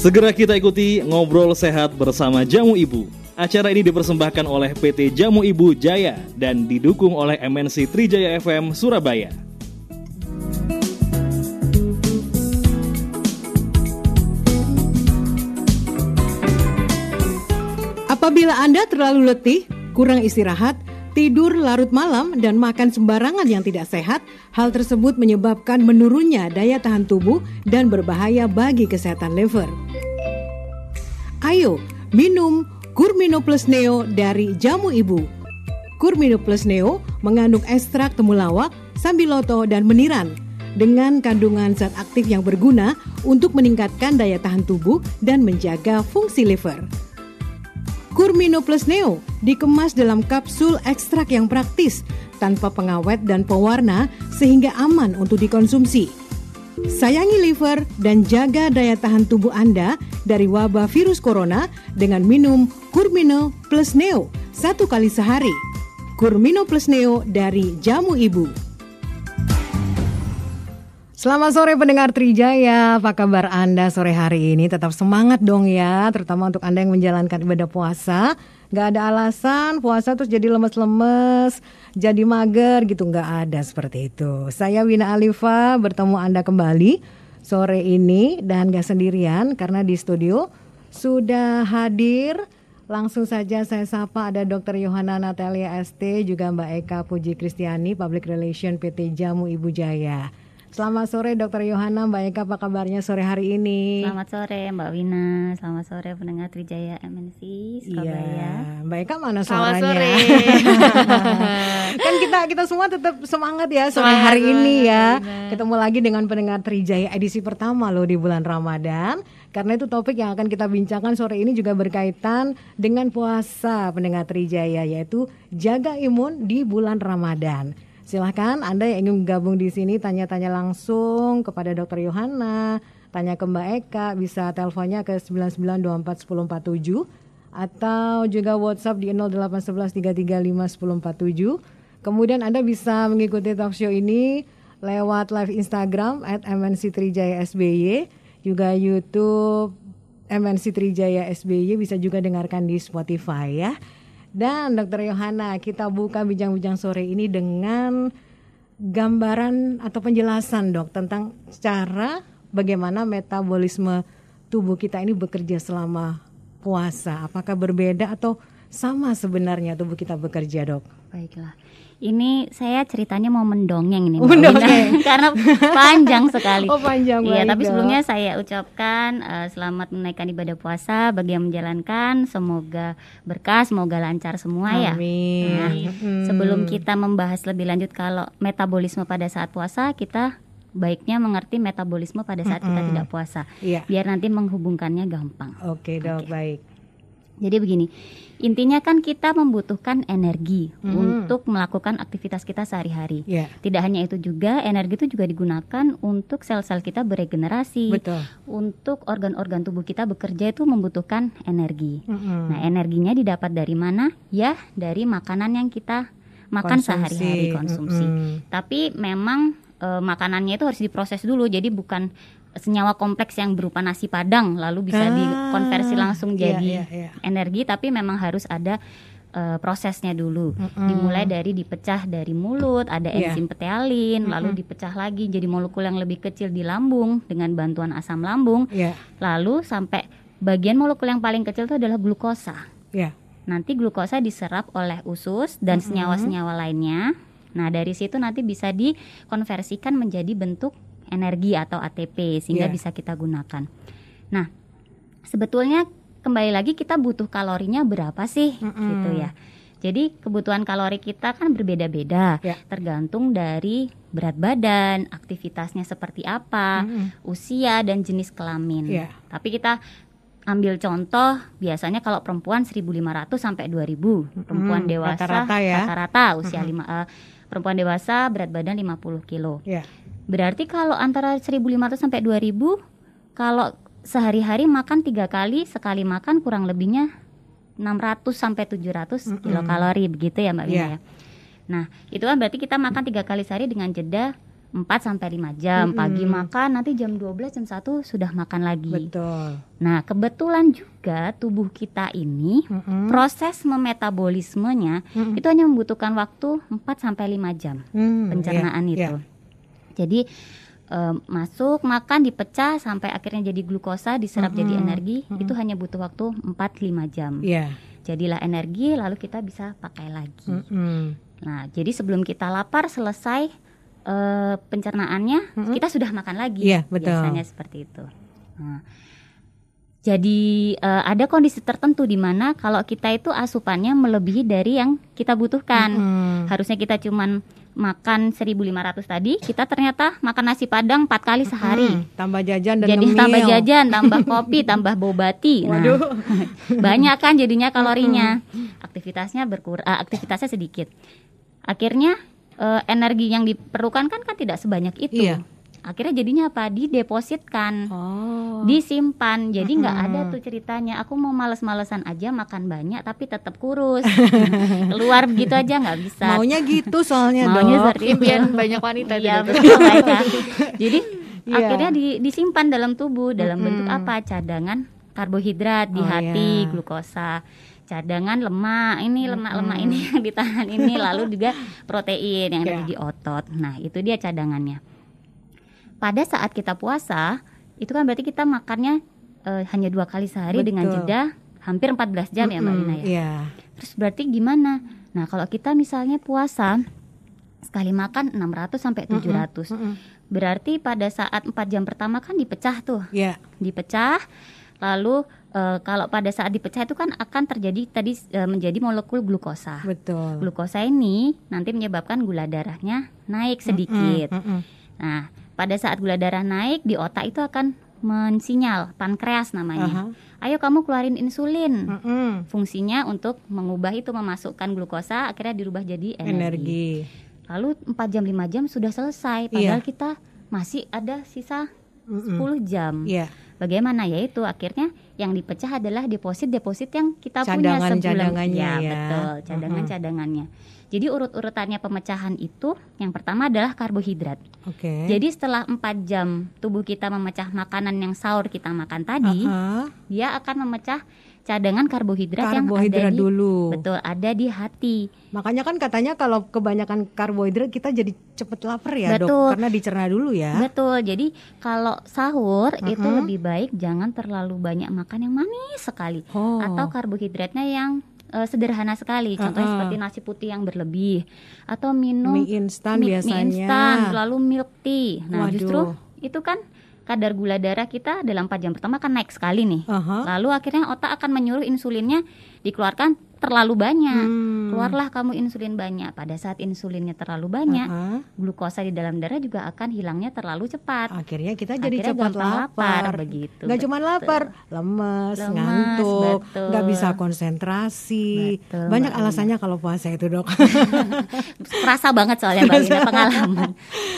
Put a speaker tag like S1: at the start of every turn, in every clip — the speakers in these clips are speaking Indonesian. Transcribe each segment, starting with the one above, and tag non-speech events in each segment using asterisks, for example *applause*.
S1: Segera kita ikuti ngobrol sehat bersama Jamu Ibu. Acara ini dipersembahkan oleh PT Jamu Ibu Jaya dan didukung oleh MNC Trijaya FM Surabaya.
S2: Apabila Anda terlalu letih, kurang istirahat, tidur larut malam, dan makan sembarangan yang tidak sehat, hal tersebut menyebabkan menurunnya daya tahan tubuh dan berbahaya bagi kesehatan liver. Ayo, minum Kurmino Plus Neo dari Jamu Ibu. Kurmino Plus Neo mengandung ekstrak temulawak, sambiloto, dan meniran dengan kandungan zat aktif yang berguna untuk meningkatkan daya tahan tubuh dan menjaga fungsi liver. Kurmino Plus Neo dikemas dalam kapsul ekstrak yang praktis, tanpa pengawet dan pewarna sehingga aman untuk dikonsumsi. Sayangi liver dan jaga daya tahan tubuh Anda dari wabah virus corona dengan minum Kurmino Plus Neo satu kali sehari. Kurmino Plus Neo dari Jamu Ibu. Selamat sore pendengar Trijaya, apa kabar Anda sore hari ini? Tetap semangat dong ya, terutama untuk Anda yang menjalankan ibadah puasa. Gak ada alasan puasa terus jadi lemes-lemes, jadi mager gitu, gak ada seperti itu. Saya Wina Alifa bertemu Anda kembali sore ini dan gak sendirian karena di studio sudah hadir Langsung saja saya sapa ada Dr. Yohana Natalia ST juga Mbak Eka Puji Kristiani Public Relation PT Jamu Ibu Jaya. Selamat sore Dokter Yohana, Mbak Eka apa kabarnya sore hari ini?
S3: Selamat sore Mbak Wina, selamat sore pendengar Trijaya MNC Surabaya. Iya.
S2: Mbak Eka mana
S4: suaranya? Selamat sore. *laughs*
S2: kan kita kita semua tetap semangat ya sore semangat hari ini ya. Benar. Ketemu lagi dengan pendengar Trijaya edisi pertama loh di bulan Ramadan. Karena itu topik yang akan kita bincangkan sore ini juga berkaitan dengan puasa pendengar Trijaya yaitu jaga imun di bulan Ramadan. Silahkan Anda yang ingin gabung di sini tanya-tanya langsung kepada Dr. Yohana, tanya ke Mbak Eka, bisa teleponnya ke 99241047 atau juga WhatsApp di 08113351047. Kemudian Anda bisa mengikuti talk show ini lewat live Instagram at MNC Trijaya SBY, juga YouTube MNC Trijaya SBY bisa juga dengarkan di Spotify ya. Dan Dokter Yohana, kita buka bincang-bincang sore ini dengan gambaran atau penjelasan dok tentang cara bagaimana metabolisme tubuh kita ini bekerja selama puasa. Apakah berbeda atau sama sebenarnya tubuh kita bekerja dok?
S3: Baiklah ini saya ceritanya mau mendongeng nih
S2: mendongeng. *laughs*
S3: karena panjang sekali.
S2: Oh panjang.
S3: Iya, tapi sebelumnya saya ucapkan uh, selamat menaikkan ibadah puasa bagi yang menjalankan. Semoga berkah, semoga lancar semua
S2: ya. Amin. Nah,
S3: hmm. Sebelum kita membahas lebih lanjut kalau metabolisme pada saat puasa, kita baiknya mengerti metabolisme pada saat -hmm. kita tidak puasa.
S2: Iya.
S3: Biar nanti menghubungkannya gampang.
S2: Oke, okay, Dok, okay. baik.
S3: Jadi begini, intinya kan kita membutuhkan energi hmm. untuk melakukan aktivitas kita sehari-hari.
S2: Yeah.
S3: Tidak hanya itu juga, energi itu juga digunakan untuk sel-sel kita beregenerasi.
S2: Betul.
S3: Untuk organ-organ tubuh kita bekerja itu membutuhkan energi.
S2: Hmm.
S3: Nah, energinya didapat dari mana? Ya, dari makanan yang kita makan sehari-hari konsumsi. Hmm. Tapi memang e, makanannya itu harus diproses dulu. Jadi bukan senyawa kompleks yang berupa nasi padang lalu bisa ah, dikonversi langsung iya, jadi iya, iya. energi tapi memang harus ada uh, prosesnya dulu mm -hmm. dimulai dari dipecah dari mulut ada yeah. enzim petealin mm -hmm. lalu dipecah lagi jadi molekul yang lebih kecil di lambung dengan bantuan asam lambung
S2: yeah.
S3: lalu sampai bagian molekul yang paling kecil itu adalah glukosa
S2: yeah.
S3: nanti glukosa diserap oleh usus dan senyawa-senyawa lainnya nah dari situ nanti bisa dikonversikan menjadi bentuk energi atau ATP sehingga yeah. bisa kita gunakan. Nah, sebetulnya kembali lagi kita butuh kalorinya berapa sih mm -hmm. gitu ya. Jadi kebutuhan kalori kita kan berbeda-beda,
S2: yeah.
S3: tergantung dari berat badan, aktivitasnya seperti apa, mm -hmm. usia dan jenis kelamin.
S2: Yeah.
S3: Tapi kita ambil contoh biasanya kalau perempuan 1.500 sampai 2.000, perempuan mm, dewasa
S2: rata-rata ya.
S3: rata-rata usia mm -hmm. lima uh, perempuan dewasa berat badan 50 kilo.
S2: Yeah.
S3: Berarti kalau antara 1.500 sampai 2.000 kalau sehari-hari makan tiga kali, sekali makan kurang lebihnya 600 sampai 700 mm -hmm. kilokalori begitu ya Mbak Wina
S2: yeah.
S3: ya. Nah, itu kan berarti kita makan tiga kali sehari dengan jeda 4 sampai 5 jam. Pagi makan, nanti jam 12 jam 1 sudah makan lagi.
S2: Betul.
S3: Nah, kebetulan juga tubuh kita ini
S2: Mm-mm.
S3: proses memetabolismenya
S2: Mm-mm.
S3: itu hanya membutuhkan waktu 4 sampai 5 jam
S2: Hmm,
S3: pencernaan
S2: iya,
S3: itu.
S2: iya.
S3: Jadi eh, masuk, makan, dipecah sampai akhirnya jadi glukosa, diserap jadi
S2: Mm-mm.
S3: energi, itu hanya butuh waktu 4-5 jam.
S2: Iya.
S3: Jadilah energi lalu kita bisa pakai lagi.
S2: Mm-mm.
S3: Nah, jadi sebelum kita lapar selesai eh, pencernaannya,
S2: Mm-mm.
S3: kita sudah makan lagi.
S2: Iya, betul.
S3: Biasanya seperti itu. Nah, jadi eh, ada kondisi tertentu di mana kalau kita itu asupannya melebihi dari yang kita butuhkan.
S2: Mm-mm.
S3: Harusnya kita cuman makan 1.500 tadi, kita ternyata makan nasi padang 4 kali sehari.
S2: Mm, tambah jajan dan
S3: Jadi
S2: ngemil.
S3: tambah jajan, tambah kopi, *laughs* tambah bobati. Nah,
S2: Waduh. *laughs*
S3: banyak kan jadinya kalorinya. Aktivitasnya berkur eh, aktivitasnya sedikit. Akhirnya eh, energi yang diperlukan kan kan tidak sebanyak itu.
S2: Iya.
S3: Akhirnya jadinya apa? Didepositkan,
S2: Oh.
S3: disimpan. Jadi nggak
S2: Mm-mm.
S3: ada tuh ceritanya. Aku mau males-malesan aja makan banyak tapi tetap kurus. *laughs* Keluar begitu aja nggak bisa.
S2: Maunya gitu soalnya
S3: Maunya
S2: dok.
S3: seperti itu.
S4: Impian banyak wanita
S3: Iya betul. Jadi
S2: Iya.
S3: akhirnya di- disimpan dalam tubuh dalam bentuk
S2: Mm-mm.
S3: apa? Cadangan karbohidrat di
S2: Oh,
S3: hati,
S2: iya.
S3: glukosa. Cadangan lemak, ini lemak-lemak ini *laughs* yang ditahan ini, lalu juga protein yang ada di otot. Nah, itu dia cadangannya. Pada saat kita puasa, itu kan berarti kita makannya eh, hanya dua kali sehari dengan
S2: Betul.
S3: jeda hampir 14 jam ya Mbak Lina ya.
S2: Iya.
S3: Terus berarti gimana? Nah, kalau kita misalnya puasa sekali makan 600 sampai 700.
S2: Mm-mm.
S3: Berarti pada saat 4 jam pertama kan dipecah tuh,
S2: Iya.
S3: dipecah. Lalu eh, kalau pada saat dipecah itu kan akan terjadi tadi eh, menjadi molekul glukosa.
S2: Betul.
S3: Glukosa ini nanti menyebabkan gula darahnya naik sedikit.
S2: Mm-mm.
S3: Nah, pada saat gula darah naik di otak itu akan mensinyal pankreas namanya.
S2: Aha.
S3: Ayo kamu keluarin insulin. Fungsinya untuk mengubah itu memasukkan glukosa akhirnya dirubah jadi energi.
S2: Energi.
S3: Lalu 4 jam 5 jam sudah selesai padahal kita masih ada sisa
S2: Mm-mm.
S3: 10 jam.
S2: Iya.
S3: Bagaimana yaitu akhirnya yang dipecah adalah deposit-deposit yang kita punya sebulan.
S2: Cadangan-cadangannya ya.
S3: betul, cadangan-cadangannya. Jadi urut-urutannya pemecahan itu yang pertama adalah karbohidrat.
S2: Oke.
S3: Jadi setelah 4 jam tubuh kita memecah makanan yang sahur kita makan tadi,
S2: Aha.
S3: dia akan memecah cadangan karbohidrat, yang
S2: Karbohidrat
S3: ada di
S2: dulu.
S3: betul ada di hati.
S2: Makanya kan katanya kalau kebanyakan karbohidrat kita jadi cepet lapar ya dok,
S3: Betul.
S2: karena dicerna dulu ya.
S3: Betul. Jadi kalau sahur itu
S2: Mm-mm.
S3: lebih baik jangan terlalu banyak makan yang manis sekali
S2: Oh.
S3: atau karbohidratnya yang eh, sederhana sekali. Contohnya
S2: Uh-uh.
S3: seperti nasi putih yang berlebih atau minum
S2: mie instan
S3: mie- mie
S2: biasanya.
S3: instan, lalu milk tea. Nah,
S2: Waduh.
S3: justru itu kan kadar gula darah kita dalam 4 jam pertama kan naik sekali nih.
S2: Aha.
S3: Lalu akhirnya otak akan menyuruh insulinnya dikeluarkan terlalu banyak.
S2: Hmm.
S3: Keluarlah kamu insulin banyak. Pada saat insulinnya terlalu banyak,
S2: Aha.
S3: glukosa di dalam darah juga akan hilangnya terlalu cepat.
S2: Akhirnya kita jadi
S3: Akhirnya
S2: cepat lapar.
S3: lapar, begitu,
S2: Nggak cuma
S3: betul.
S2: lapar, lemes,
S3: Lemes,
S2: ngantuk,
S3: betul.
S2: nggak bisa konsentrasi.
S3: Betul,
S2: Banyak
S3: Lina.
S2: alasannya kalau puasa itu dok. *laughs*
S3: Kerasa banget soalnya Mbak Lina pengalaman.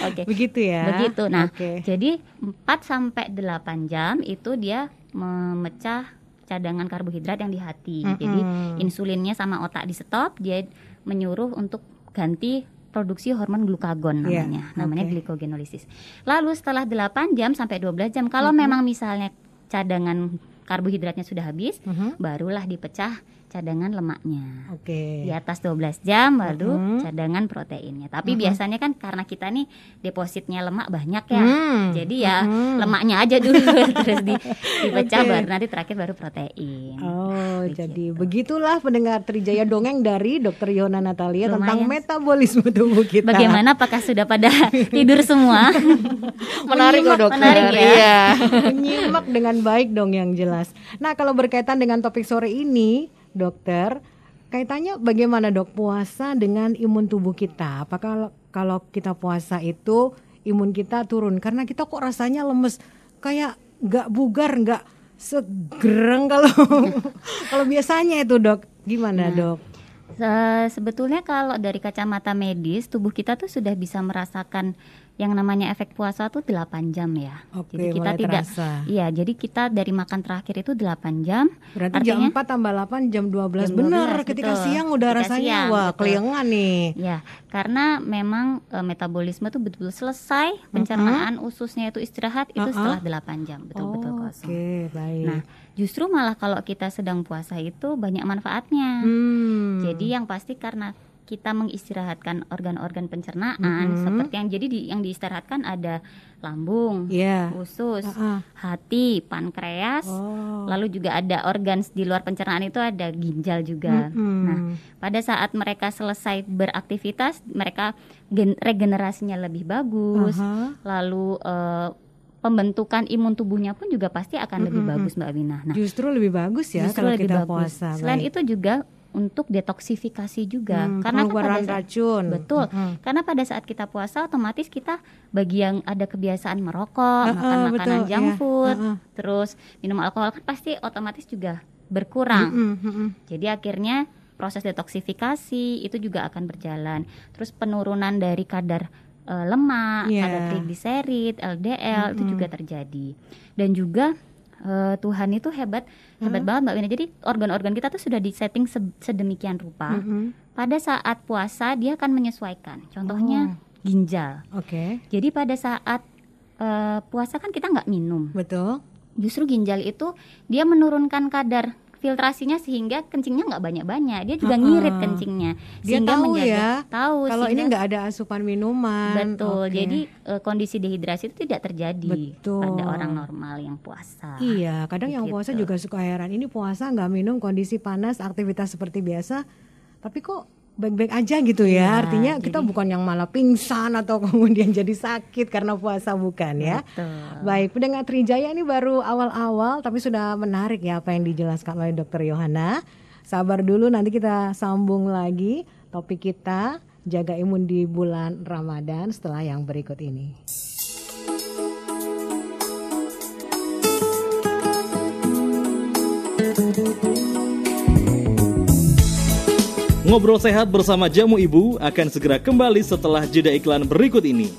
S3: Oke.
S2: Begitu ya.
S3: Begitu. Nah,
S2: Oke.
S3: jadi 4 sampai 8 jam itu dia memecah cadangan karbohidrat yang di hati.
S2: Mm-mm.
S3: Jadi insulinnya sama otak di stop, dia menyuruh untuk ganti produksi hormon glukagon
S2: Iya,
S3: namanya. namanya
S2: oke.
S3: glikogenolisis. Lalu setelah 8 jam sampai 12 jam kalau
S2: Mm-mm.
S3: memang misalnya cadangan karbohidratnya sudah habis,
S2: Mhm.
S3: barulah dipecah cadangan lemaknya.
S2: Oke.
S3: Di atas 12 jam baru
S2: Mhm.
S3: cadangan proteinnya. Tapi
S2: Mhm.
S3: biasanya kan karena kita nih depositnya lemak banyak ya.
S2: Hmm.
S3: Jadi ya
S2: Mhm.
S3: lemaknya aja dulu *laughs* terus di, dipecah
S2: Oke.
S3: baru nanti terakhir baru protein.
S2: Oh,
S3: Begitu.
S2: jadi begitulah pendengar Trijaya Dongeng dari Dr. Yona Natalia tentang
S3: Lumayan.
S2: metabolisme tubuh kita.
S3: Bagaimana apakah sudah pada *laughs* tidur semua? *laughs*
S4: Menarik loh dokter.
S3: Menarik ya.
S4: Iya.
S2: Menyimak dengan baik dong yang jelas. Nah, kalau berkaitan dengan topik sore ini, dokter, kaitannya bagaimana dok puasa dengan imun tubuh kita? Apakah kalau kita puasa itu imun kita turun? Karena kita kok rasanya lemes, kayak nggak bugar, nggak segereng kalau *laughs* kalau biasanya itu dok. Gimana
S3: Nah,
S2: dok?
S3: Se- sebetulnya kalau dari kacamata medis tubuh kita tuh sudah bisa merasakan yang namanya efek puasa tuh 8 jam ya.
S2: Oke,
S3: jadi kita
S2: mulai
S3: tidak
S2: terasa.
S3: Iya, jadi kita dari makan terakhir itu 8 jam.
S2: Berarti
S3: Artinya-
S2: jam 4 tambah 8 jam 12.
S3: Jam
S2: Bener,
S3: 12,
S2: ketika
S3: betul.
S2: siang udah
S3: Ketika
S2: rasanya
S3: siang,
S2: wah
S3: betul.
S2: keliengan nih.
S3: Ya, karena memang e, metabolisme tuh betul-betul selesai pencernaan ususnya itu istirahat itu
S2: Uh-uh.
S3: setelah 8 jam betul-betul
S2: Oh,
S3: kosong.
S2: Oke, baik.
S3: Nah, justru malah kalau kita sedang puasa itu banyak manfaatnya.
S2: Hmm.
S3: Jadi yang pasti karena kita mengistirahatkan organ-organ pencernaan
S2: Mhm.
S3: seperti yang jadi di, yang diistirahatkan ada lambung,
S2: Iya.
S3: usus,
S2: Ah, ah.
S3: hati, pankreas,
S2: Oh.
S3: lalu juga ada organ di luar pencernaan itu ada ginjal juga.
S2: Mm-mm.
S3: Nah, pada saat mereka selesai beraktivitas, mereka gen- regenerasinya lebih bagus,
S2: Aha.
S3: lalu eh, pembentukan imun tubuhnya pun juga pasti akan lebih
S2: Mm-mm.
S3: bagus, Mbak Wina. Nah,
S2: Justru lebih bagus ya
S3: justru
S2: kalau
S3: lebih
S2: kita
S3: bagus.
S2: puasa.
S3: Selain
S2: baik.
S3: itu juga untuk detoksifikasi juga,
S2: Hmm,
S3: karena kan pada saat-
S2: racun.
S3: Betul.
S2: Mm-mm.
S3: Karena pada saat kita puasa otomatis kita bagi yang ada kebiasaan merokok,
S2: Ah,
S3: makan makanan
S2: betul,
S3: junk
S2: iya.
S3: food,
S2: Ah, ah.
S3: terus minum alkohol kan pasti otomatis juga berkurang.
S2: Mm-mm, mm-mm.
S3: Jadi akhirnya proses detoksifikasi itu juga akan berjalan. Terus penurunan dari kadar eh, lemak,
S2: Iya.
S3: kadar trigliserid, LDL itu juga terjadi. Dan juga eh, Tuhan itu hebat, hebat banget Mbak Wina. Jadi organ-organ kita tuh sudah disetting se- sedemikian rupa.
S2: Mm-mm.
S3: Pada saat puasa dia akan menyesuaikan. Contohnya ginjal.
S2: Oke,
S3: Jadi pada saat eh, puasa kan kita nggak minum.
S2: betul.
S3: Justru ginjal itu dia menurunkan kadar filtrasinya sehingga kencingnya nggak banyak-banyak. Dia juga ngirit kencingnya.
S2: Dia
S3: sehingga
S2: tahu
S3: menjaga,
S2: ya,
S3: Tahu.
S2: Kalau ini
S3: sehingga-
S2: nggak ada asupan minuman.
S3: betul.
S2: Oke.
S3: Jadi eh, kondisi dehidrasi itu tidak terjadi
S2: Betul.
S3: pada orang normal yang puasa.
S2: Iya, kadang yang puasa
S3: Gitu.
S2: juga suka heran. Ini puasa nggak minum kondisi panas, aktivitas seperti biasa, tapi kok baik-baik aja gitu ya.
S3: Iya,
S2: Artinya kita
S3: jadi-
S2: bukan yang malah pingsan atau *laughs* kemudian jadi sakit karena puasa bukan ya.
S3: Betul.
S2: Baik, pendengar Trijaya ini baru awal-awal tapi sudah menarik ya apa yang dijelaskan oleh Dokter Yohana. Sabar dulu nanti kita sambung lagi topik kita jaga imun di bulan Ramadan setelah yang berikut ini.
S1: Ngobrol sehat bersama Jamu Ibu akan segera kembali setelah jeda iklan berikut ini.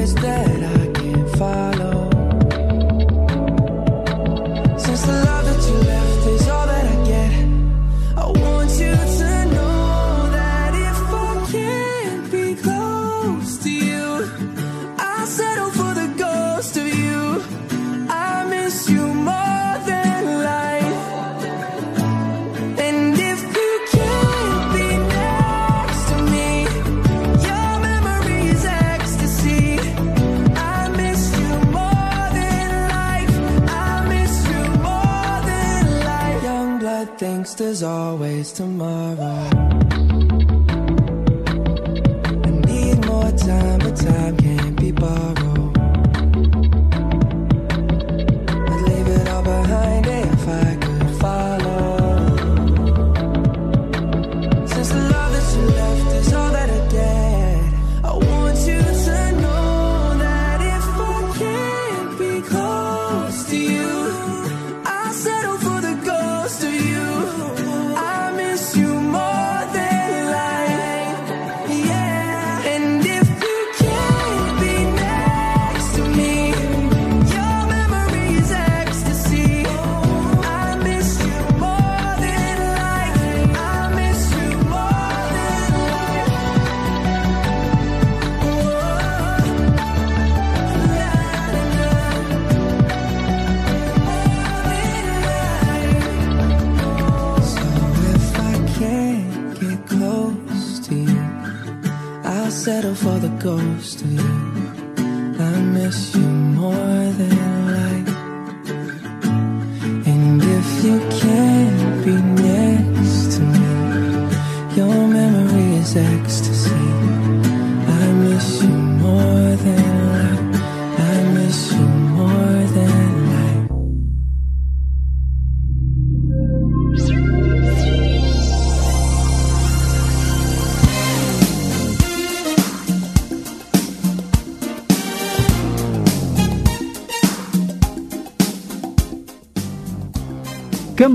S5: desde ghosting. I miss you.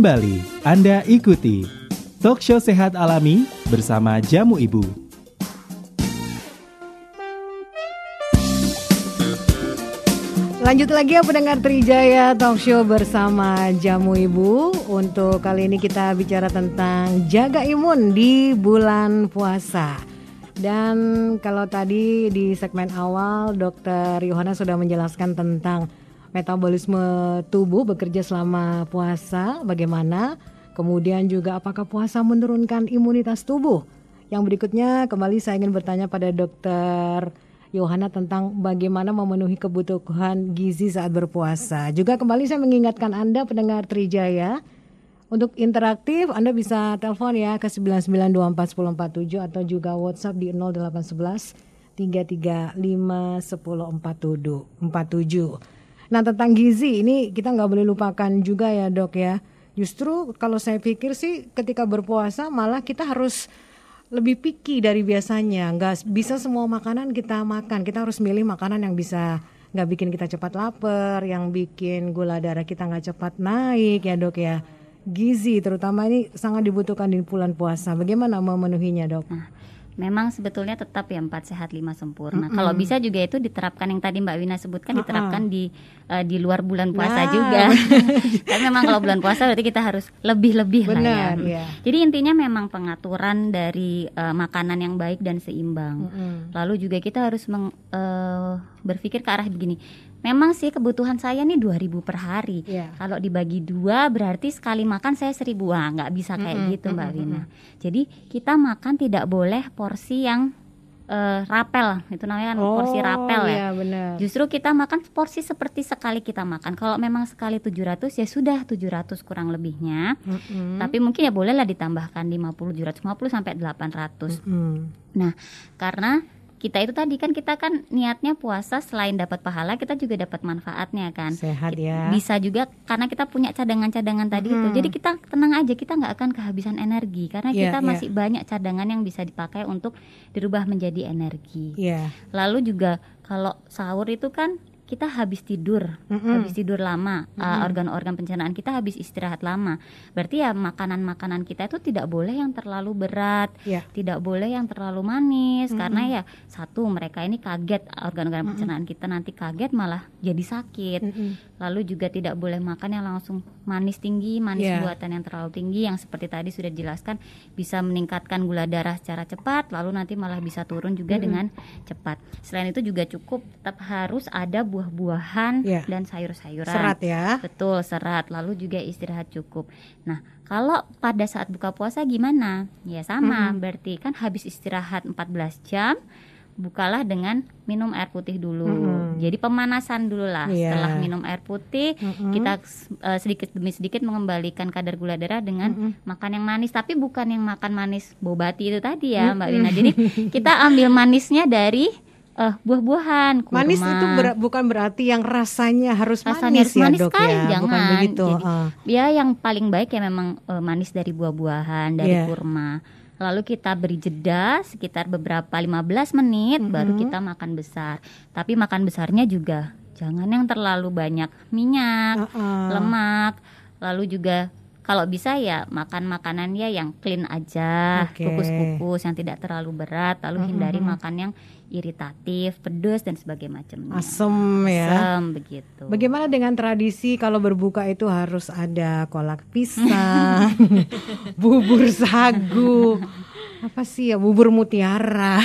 S6: Kembali. Anda ikuti Talk Show Sehat Alami bersama Jamu Ibu.
S2: Lanjut lagi ya pendengar Trijaya Talk Show bersama Jamu Ibu. Untuk kali ini kita bicara tentang jaga imun di bulan puasa. Dan kalau tadi di segmen awal Dokter Yohana sudah menjelaskan tentang metabolisme tubuh bekerja selama puasa Bagaimana Kemudian juga apakah puasa menurunkan imunitas tubuh Yang berikutnya kembali saya ingin bertanya pada dokter Yohana tentang bagaimana memenuhi kebutuhan gizi saat berpuasa. Juga kembali saya mengingatkan Anda pendengar Trijaya untuk interaktif Anda bisa telepon ya ke 99241047 atau juga WhatsApp di 0811 335 1047. Nah tentang gizi ini kita nggak boleh lupakan juga ya dok ya. Justru kalau saya pikir sih ketika berpuasa malah kita harus lebih picky dari biasanya. Nggak bisa semua makanan kita makan. Kita harus milih makanan yang bisa nggak bikin kita cepat lapar, yang bikin gula darah kita nggak cepat naik ya dok ya. Gizi terutama ini sangat dibutuhkan di bulan puasa. Bagaimana memenuhinya dok?
S3: Nah, memang sebetulnya tetap ya empat sehat lima sempurna. Kalau bisa juga itu diterapkan yang tadi Mbak Wina sebutkan diterapkan di eh, di luar bulan puasa
S2: Nah,
S3: juga. *laughs* Tapi memang kalau bulan puasa berarti kita harus lebih-lebih lah ya.
S2: Benar, ya.
S3: Jadi intinya memang pengaturan dari eh, makanan yang baik dan seimbang. Lalu juga kita harus meng- eh, berpikir ke arah begini. Memang sih kebutuhan saya nih 2000 per hari.
S2: Iya.
S3: Kalau dibagi dua berarti sekali makan saya seribu. Wah, nggak bisa kayak gitu Mbak Wina. Jadi kita makan tidak boleh porsi yang eh, rapel. Itu namanya kan porsi rapel ya.
S2: iya benar.
S3: Justru kita makan porsi seperti sekali kita makan. Kalau memang sekali 700 ya sudah 700 kurang lebihnya.
S2: Mm-mm.
S3: Tapi mungkin ya bolehlah ditambahkan 50 750 sampai 800.
S2: Mm.
S3: Nah, karena kita itu tadi kan kita kan niatnya puasa selain dapat pahala kita juga dapat manfaatnya kan.
S2: Sehat ya.
S3: Bisa juga karena kita punya cadangan-cadangan tadi itu. Jadi kita tenang aja kita nggak akan kehabisan energi karena
S2: Iya,
S3: kita
S2: iya.
S3: masih banyak cadangan yang bisa dipakai untuk dirubah menjadi energi.
S2: Iya.
S3: Lalu juga kalau sahur itu kan kita habis tidur,
S2: Mm-mm.
S3: habis tidur lama, uh, organ-organ pencernaan kita habis istirahat lama. Berarti ya makanan-makanan kita itu tidak boleh yang terlalu berat,
S2: Iya.
S3: tidak boleh yang terlalu manis karena ya satu mereka ini kaget organ-organ pencernaan kita nanti kaget malah jadi sakit.
S2: Mm-mm.
S3: Lalu juga tidak boleh makan yang langsung manis tinggi, manis
S2: Iya.
S3: buatan yang terlalu tinggi yang seperti tadi sudah dijelaskan bisa meningkatkan gula darah secara cepat lalu nanti malah bisa turun juga dengan cepat. Selain itu juga cukup tetap harus ada buah-buahan
S2: Iya.
S3: dan sayur-sayuran.
S2: Serat ya.
S3: Betul, serat. Lalu juga istirahat cukup. Nah, kalau pada saat buka puasa gimana? Ya sama, berarti kan habis istirahat 14 jam, bukalah dengan minum air putih dulu. Jadi pemanasan dulu lah.
S2: Iya.
S3: Setelah minum air putih, kita eh, sedikit demi sedikit mengembalikan kadar gula darah dengan makan yang manis, tapi bukan yang makan manis bobati itu tadi ya, Mbak Wina. Jadi *laughs* kita ambil manisnya dari eh, buah-buahan, kurma.
S2: Manis itu ber- bukan berarti yang rasanya harus
S3: rasanya
S2: manis
S3: harus
S2: ya
S3: manis
S2: dok
S3: sekali,
S2: ya,
S3: jangan.
S2: bukan begitu.
S3: Jadi,
S2: ah.
S3: ya yang paling baik ya memang eh, manis dari buah-buahan, dari
S2: Iya.
S3: kurma. Lalu kita beri jeda sekitar beberapa 15 menit baru kita makan besar. Tapi makan besarnya juga jangan yang terlalu banyak minyak,
S2: Ah-ah.
S3: lemak. Lalu juga kalau bisa ya makan makanan ya yang clean aja, kukus-kukus yang tidak terlalu berat. Lalu hindari makan yang iritatif, pedas dan sebagainya macamnya.
S2: Asem ya.
S3: Asam begitu.
S2: Bagaimana dengan tradisi kalau berbuka itu harus ada kolak pisang, *laughs* bubur sagu, apa sih ya bubur mutiara.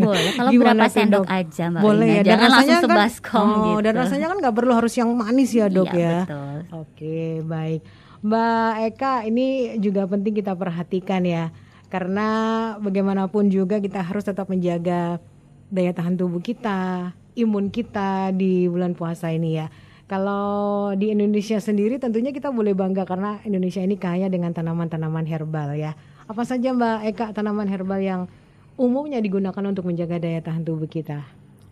S3: Boleh kalau
S2: Gimana
S3: berapa sendok
S2: Dok?
S3: aja Mbak
S2: Boleh
S3: Wina.
S2: ya.
S3: Jangan langsung
S2: kan, oh,
S3: gitu.
S2: dan rasanya kan nggak perlu harus yang manis ya dok
S3: Iya,
S2: ya.
S3: betul.
S2: Oke baik, Mbak Eka ini juga penting kita perhatikan ya, karena bagaimanapun juga kita harus tetap menjaga daya tahan tubuh kita, imun kita di bulan puasa ini ya. Kalau di Indonesia sendiri tentunya kita boleh bangga karena Indonesia ini kaya dengan tanaman-tanaman herbal ya. Apa saja Mbak Eka tanaman herbal yang umumnya digunakan untuk menjaga daya tahan tubuh kita?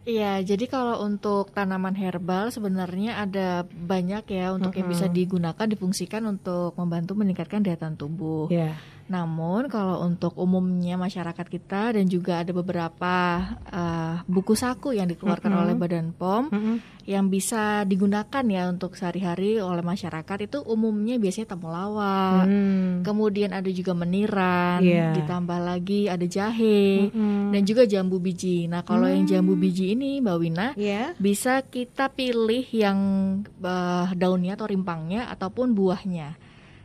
S4: Iya, jadi kalau untuk tanaman herbal sebenarnya ada banyak ya untuk yang bisa digunakan difungsikan untuk membantu meningkatkan daya tahan tubuh.
S2: Ya.
S4: Namun kalau untuk umumnya masyarakat kita dan juga ada beberapa uh, buku saku yang dikeluarkan oleh Badan POM yang bisa digunakan ya untuk sehari-hari oleh masyarakat itu umumnya biasanya temulawak,
S2: Hmm.
S4: kemudian ada juga meniran,
S2: Iya.
S4: ditambah lagi ada jahe dan juga jambu biji. Nah kalau yang jambu biji ini Mbak Wina
S2: Ya.
S4: bisa kita pilih yang uh, daunnya atau rimpangnya ataupun buahnya.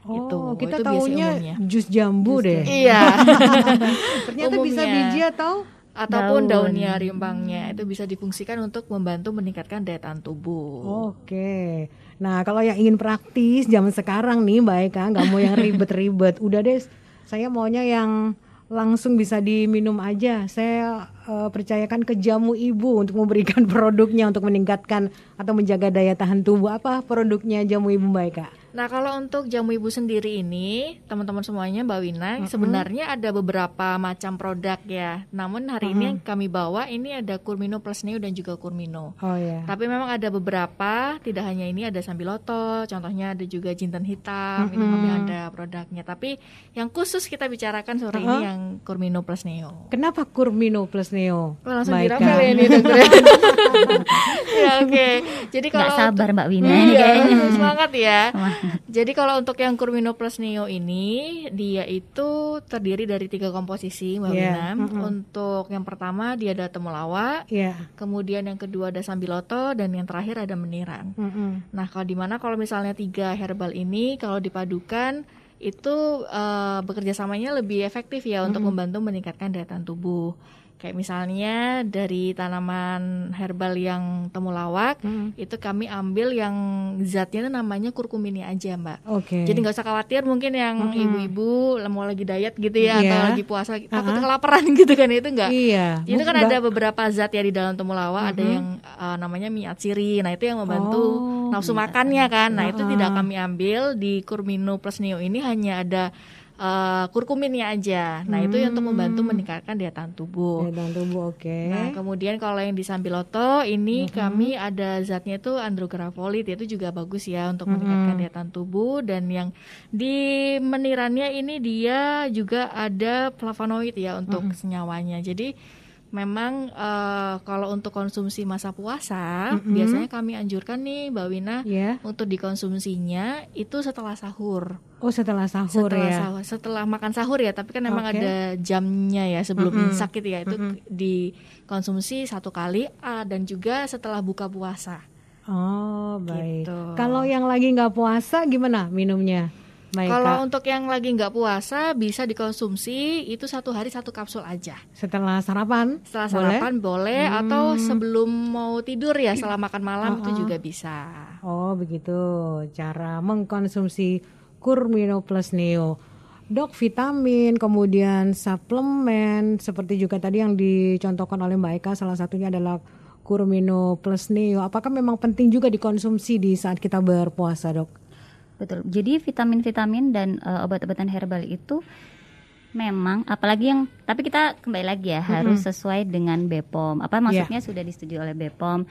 S2: Oh,
S4: Itu,
S2: kita
S4: itu
S2: taunya
S4: umumnya.
S2: jus jambu deh.
S4: Iya. *laughs*
S2: Ternyata bisa
S4: Umumnya.
S2: biji atau
S4: ataupun
S3: Daun.
S4: daunnya rimpangnya itu bisa difungsikan untuk membantu meningkatkan daya tahan tubuh.
S2: Oke. Nah, kalau yang ingin praktis zaman sekarang nih Mbak Eka, nggak mau yang ribet-ribet. Udah deh, saya maunya yang langsung bisa diminum aja. Saya eh, percayakan ke jamu ibu untuk memberikan *laughs* produknya untuk meningkatkan atau menjaga daya tahan tubuh. Apa produknya jamu ibu Mbak Eka?
S4: Nah, kalau untuk jamu ibu sendiri ini, teman-teman semuanya, Mbak Wina, sebenarnya ada beberapa macam produk ya. Namun hari ini yang kami bawa ini ada Kurmino Plus Neo dan juga Kurmino.
S2: Oh ya.
S4: Tapi memang ada beberapa, tidak hanya ini ada sambiloto, contohnya ada juga jinten hitam, ini kami ada produknya. Tapi yang khusus kita bicarakan sore ini yang Kurmino Plus Neo.
S2: Kenapa Kurmino plus Neo?
S4: Wah, langsung dirapel ya ini dokter. *laughs* ya oke. Jadi
S3: Nggak
S4: kalau
S3: sabar Mbak Wina ini
S4: Iya,
S3: kayaknya.
S4: semangat ya. *laughs* Jadi kalau untuk yang Kurmino Plus Neo ini, dia itu terdiri dari tiga komposisi, Mbak
S2: Iya,
S4: Wina. Untuk yang pertama dia ada temulawak,
S2: Iya.
S4: kemudian yang kedua ada sambiloto, dan yang terakhir ada meniran.
S2: Mm-mm.
S4: Nah, kalau di mana kalau misalnya tiga herbal ini kalau dipadukan itu eh, bekerja samanya lebih efektif ya untuk membantu meningkatkan daya tahan tubuh. Kayak misalnya dari tanaman herbal yang temulawak itu kami ambil yang zatnya itu namanya kurkumini aja, Mbak.
S2: Oke.
S4: Jadi nggak usah khawatir mungkin yang ibu-ibu mau lagi diet gitu ya
S2: Iya.
S4: atau lagi puasa takut kelaparan *laughs* gitu kan itu enggak.
S2: Iya.
S4: Itu kan
S2: Mbak-
S4: ada beberapa zat ya di dalam temulawak, ada yang uh, namanya miatsiri. Nah, itu yang membantu
S2: Oh,
S4: nafsu makannya kan. Nah, itu tidak kami ambil di Kurmino Plus Neo ini hanya ada uh, kurkuminnya aja. Nah, itu yang untuk membantu meningkatkan daya tahan tubuh.
S2: Daya tahan tubuh oke.
S4: Nah, kemudian kalau yang di Sambiloto ini kami ada zatnya itu andrografolit itu juga bagus ya untuk meningkatkan daya tahan tubuh dan yang di menirannya ini dia juga ada flavonoid ya untuk senyawanya. Jadi memang eh, kalau untuk konsumsi masa puasa biasanya kami anjurkan nih Mbak Wina
S2: Ya.
S4: untuk dikonsumsinya itu setelah sahur
S2: Oh, setelah sahur
S4: setelah
S2: ya.
S4: sahur, setelah makan sahur ya tapi kan memang
S2: Oke.
S4: ada jamnya ya sebelum imsak gitu ya itu dikonsumsi satu kali ah, dan juga setelah buka puasa
S2: Oh, baik.
S4: Gitu.
S2: Kalau yang lagi nggak puasa gimana minumnya? Baik,
S4: kalau
S2: Kak.
S4: untuk yang lagi nggak puasa bisa dikonsumsi itu satu hari satu kapsul aja
S2: setelah sarapan?
S4: setelah
S2: Boleh?
S4: sarapan boleh, atau sebelum mau tidur ya setelah makan malam itu juga bisa
S2: Oh, begitu. Cara mengkonsumsi Kurmino Plus Neo. Dok, vitamin, kemudian suplemen, seperti juga tadi yang dicontohkan oleh Mbak Eka, salah satunya adalah Kurmino Plus Neo. Apakah memang penting juga dikonsumsi di saat kita berpuasa, dok?
S3: Betul. Jadi vitamin-vitamin dan eh, obat-obatan herbal itu memang apalagi yang tapi kita kembali lagi ya harus sesuai dengan BPOM. Apa maksudnya sudah disetujui oleh BPOM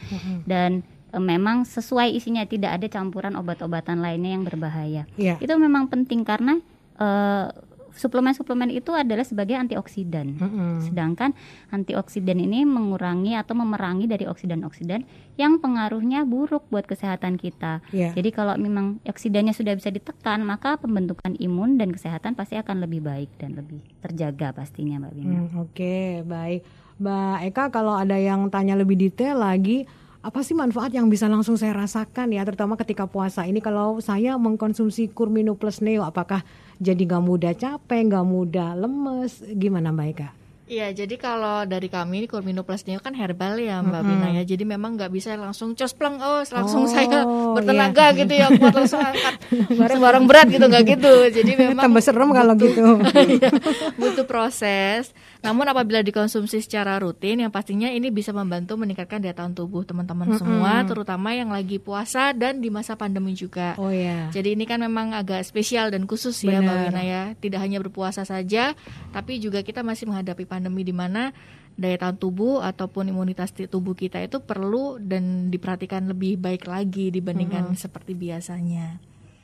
S3: dan eh, memang sesuai isinya tidak ada campuran obat-obatan lainnya yang berbahaya.
S2: Iya.
S3: Itu memang penting karena eh, suplemen-suplemen itu adalah sebagai antioksidan. Sedangkan antioksidan ini mengurangi atau memerangi dari oksidan-oksidan yang pengaruhnya buruk buat kesehatan kita.
S2: Iya.
S3: Jadi kalau memang oksidannya sudah bisa ditekan, maka pembentukan imun dan kesehatan pasti akan lebih baik dan lebih terjaga pastinya, Mbak Wina.
S2: Hmm, Oke, baik. Mbak Eka, kalau ada yang tanya lebih detail lagi, apa sih manfaat yang bisa langsung saya rasakan ya, terutama ketika puasa ini kalau saya mengkonsumsi Kurmino Plus Neo, apakah jadi nggak mudah capek, nggak mudah lemes, gimana Mbak Eka?
S4: Iya, jadi kalau dari kami Kurmino Plus Neo kan herbal ya Mbak Bina ya. Jadi memang nggak bisa langsung cospleng oh langsung
S2: Oh,
S4: saya
S2: iya.
S4: bertenaga gitu ya buat langsung angkat *laughs* barang-barang berat gitu nggak gitu. Jadi *laughs* memang
S2: Tambah serem kalau gitu. *laughs*
S4: Iya, butuh proses. Namun apabila dikonsumsi secara rutin, yang pastinya ini bisa membantu meningkatkan daya tahan tubuh teman-teman semua, terutama yang lagi puasa dan di masa pandemi juga.
S2: Oh ya.
S4: Jadi ini kan memang agak spesial dan khusus ya Mbak. Wina ya. Tidak hanya berpuasa saja, tapi juga kita masih menghadapi pandemi di mana daya tahan tubuh ataupun imunitas tubuh kita itu perlu dan diperhatikan lebih baik lagi dibandingkan seperti biasanya.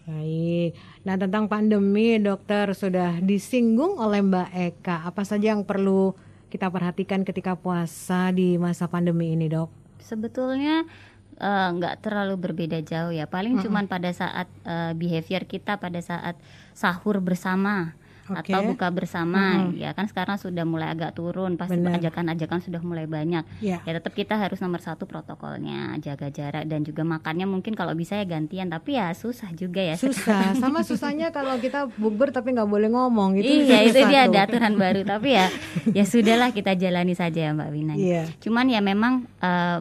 S2: Baik. Nah, tentang pandemi, dokter sudah disinggung oleh Mbak Eka. Apa saja yang perlu kita perhatikan ketika puasa di masa pandemi ini, dok?
S3: Sebetulnya eh, nggak terlalu berbeda jauh ya. Paling cuman pada saat eh, behavior kita pada saat sahur bersama
S2: Oke.
S3: atau buka bersama ya kan sekarang sudah mulai agak turun pasti ajakan-ajakan sudah mulai banyak
S2: Ya.
S3: ya tetap kita harus nomor satu protokolnya jaga jarak dan juga makannya mungkin kalau bisa ya gantian tapi ya susah juga ya
S2: Susah. *laughs* Sama susahnya kalau kita bukber tapi nggak boleh ngomong gitu.
S3: iya itu dia ada aturan baru tapi ya *laughs* ya sudahlah kita jalani saja ya Mbak Wina
S2: Iya.
S3: cuman ya memang eh,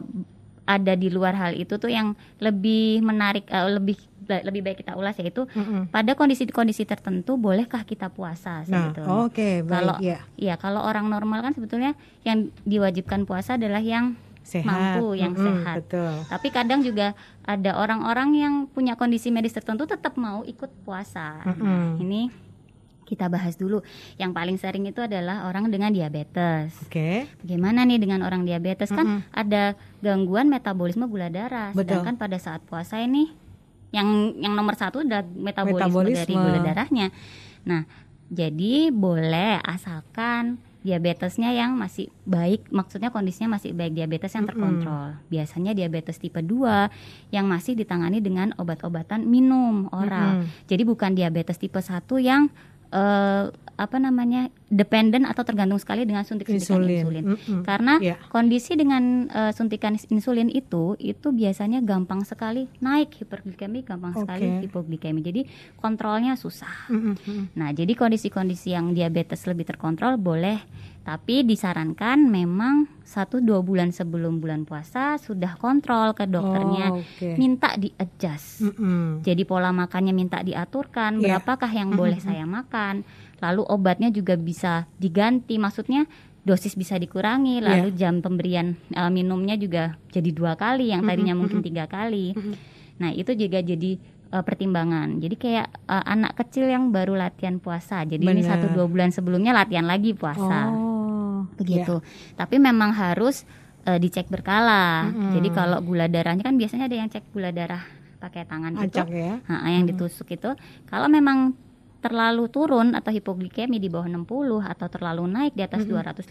S3: ada di luar hal itu tuh yang lebih menarik eh, lebih lebih baik kita ulas yaitu
S2: Mm-mm.
S3: pada kondisi-kondisi tertentu bolehkah kita puasa
S2: Nah,
S3: sebetulnya
S2: oke, baik
S3: kalau
S2: ya.
S3: iya kalau orang normal kan sebetulnya yang diwajibkan puasa adalah yang
S2: Sehat.
S3: mampu yang
S2: Mm-mm,
S3: sehat
S2: Betul.
S3: tapi kadang juga ada orang-orang yang punya kondisi medis tertentu tetap mau ikut puasa. Nah, ini kita bahas dulu. Yang paling sering itu adalah orang dengan diabetes.
S2: Oke.
S3: Bagaimana nih dengan orang diabetes kan ada gangguan metabolisme gula darah.
S2: Betul.
S3: Sedangkan pada saat puasa ini yang yang nomor satu adalah metabolisme,
S2: Metabolisme.
S3: dari gula darahnya. Nah, jadi boleh asalkan diabetesnya yang masih baik, maksudnya kondisinya masih baik diabetes yang terkontrol. Biasanya diabetes tipe 2 yang masih ditangani dengan obat-obatan minum oral. Jadi bukan diabetes tipe 1 yang eh, apa namanya dependen atau tergantung sekali dengan suntik-suntikan
S2: Insulin.
S3: insulin.
S2: Mm-mm.
S3: Karena
S2: Iya.
S3: kondisi dengan eh, suntikan insulin itu itu biasanya gampang sekali naik hiperglikemi, gampang sekali
S2: Oke.
S3: hipoglikemi. Jadi kontrolnya susah.
S2: Mm-mm, mm-mm.
S3: Nah, jadi kondisi-kondisi yang diabetes lebih terkontrol boleh, tapi disarankan memang 1-2 bulan sebelum bulan puasa sudah kontrol ke dokternya,
S2: Oh, oke.
S3: minta di adjust.
S2: Mm-mm.
S3: Jadi pola makannya minta diaturkan,
S2: Iya.
S3: berapakah yang boleh saya makan. Lalu obatnya juga bisa diganti, maksudnya dosis bisa dikurangi, lalu jam pemberian eh, minumnya juga jadi dua kali, yang tadinya mungkin tiga kali. Nah itu juga jadi eh, pertimbangan. Jadi kayak eh, anak kecil yang baru latihan puasa. Jadi ini
S2: Benar.
S3: satu dua bulan sebelumnya latihan lagi puasa
S2: Oh,
S3: begitu. Tapi memang harus eh, dicek berkala. Jadi kalau gula darahnya kan biasanya ada yang cek gula darah pakai tangan gitu.
S2: acak ya.
S3: Ha, yang ditusuk itu kalau memang terlalu turun atau hipoglikemi di bawah 60 atau terlalu naik di atas 250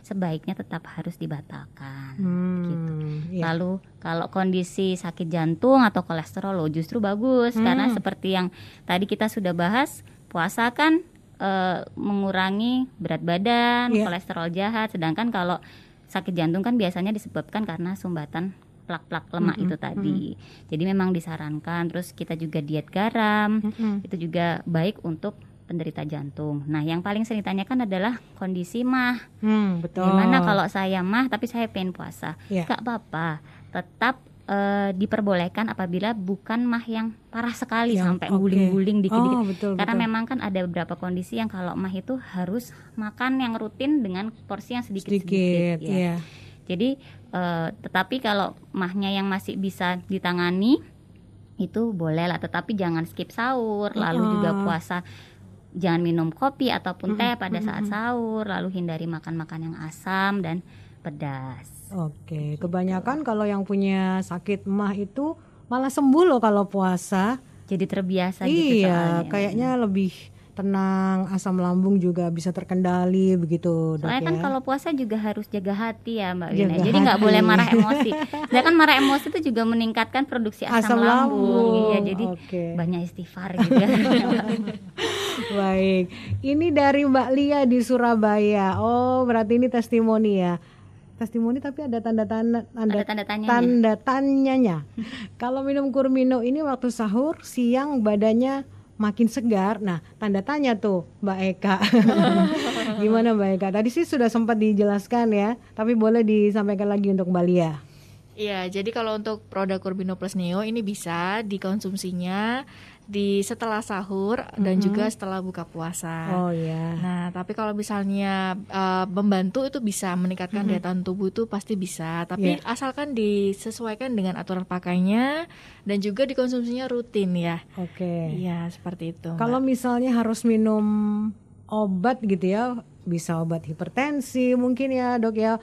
S3: sebaiknya tetap harus dibatalkan. gitu.
S2: Hmm, iya.
S3: Lalu kalau kondisi sakit jantung atau kolesterol loh justru bagus karena seperti yang tadi kita sudah bahas puasa kan eh, mengurangi berat badan,
S2: Iya.
S3: kolesterol jahat sedangkan kalau sakit jantung kan biasanya disebabkan karena sumbatan plak-plak lemak itu tadi. Jadi memang disarankan terus kita juga diet garam
S2: Mm-mm.
S3: itu juga baik untuk penderita jantung. Nah, yang paling sering ditanyakan adalah kondisi mah.
S2: Hmm, betul.
S3: Gimana kalau saya mah tapi saya pengen puasa?
S2: Iya.
S3: Gak apa-apa. Tetap eh, diperbolehkan apabila bukan mah yang parah sekali
S2: Yang-
S3: sampai guling-guling dikit-dikit.
S2: Oh, betul,
S3: Karena
S2: betul.
S3: memang kan ada beberapa kondisi yang kalau mah itu harus makan yang rutin dengan porsi yang
S2: sedikit,
S3: sedikit-sedikit. ya.
S2: ya.
S3: Jadi eh, tetapi kalau mahnya yang masih bisa ditangani itu boleh lah, tetapi jangan skip sahur, lalu juga puasa jangan minum kopi ataupun teh pada saat sahur, lalu hindari makan-makan yang asam dan pedas.
S2: Oke, kebanyakan kalau yang punya sakit mah itu malah sembuh loh kalau puasa.
S3: Jadi terbiasa gitu
S2: iya, kayaknya lebih tenang, asam lambung juga bisa terkendali begitu, dok
S3: Soalnya kan
S2: ya.
S3: kalau puasa juga harus jaga hati ya Mbak
S2: Jaga
S3: Wina. Jadi nggak boleh marah emosi. *laughs* Sedangkan marah emosi itu juga meningkatkan produksi asam,
S2: Asam lambung,
S3: Iya, jadi
S2: oke.
S3: banyak istighfar gitu. *laughs*
S2: Baik, ini dari Mbak Lia di Surabaya. Oh, berarti ini testimoni ya. Testimoni tapi ada tanda tanda tanda,
S3: Ada tanda tanyanya.
S2: tanda tanyanya. *laughs* Kalau minum kurmino ini waktu sahur siang badannya makin segar. Nah, tanda tanya tuh Mbak Eka. *laughs* Gimana Mbak Eka? Tadi sih sudah sempat dijelaskan ya, tapi boleh disampaikan lagi untuk Mbak Lia.
S4: Iya, jadi kalau untuk produk Kurbino Plus Neo ini bisa dikonsumsinya di setelah sahur dan juga setelah buka puasa.
S2: Oh ya.
S4: Nah, tapi kalau misalnya uh, membantu itu bisa meningkatkan daya tahan tubuh itu pasti bisa, tapi
S2: Iya.
S4: asalkan disesuaikan dengan aturan pakainya dan juga dikonsumsinya rutin ya.
S2: Oke.
S4: Iya, seperti itu. Mbak.
S2: Kalau misalnya harus minum obat gitu ya, bisa obat hipertensi mungkin ya dok ya.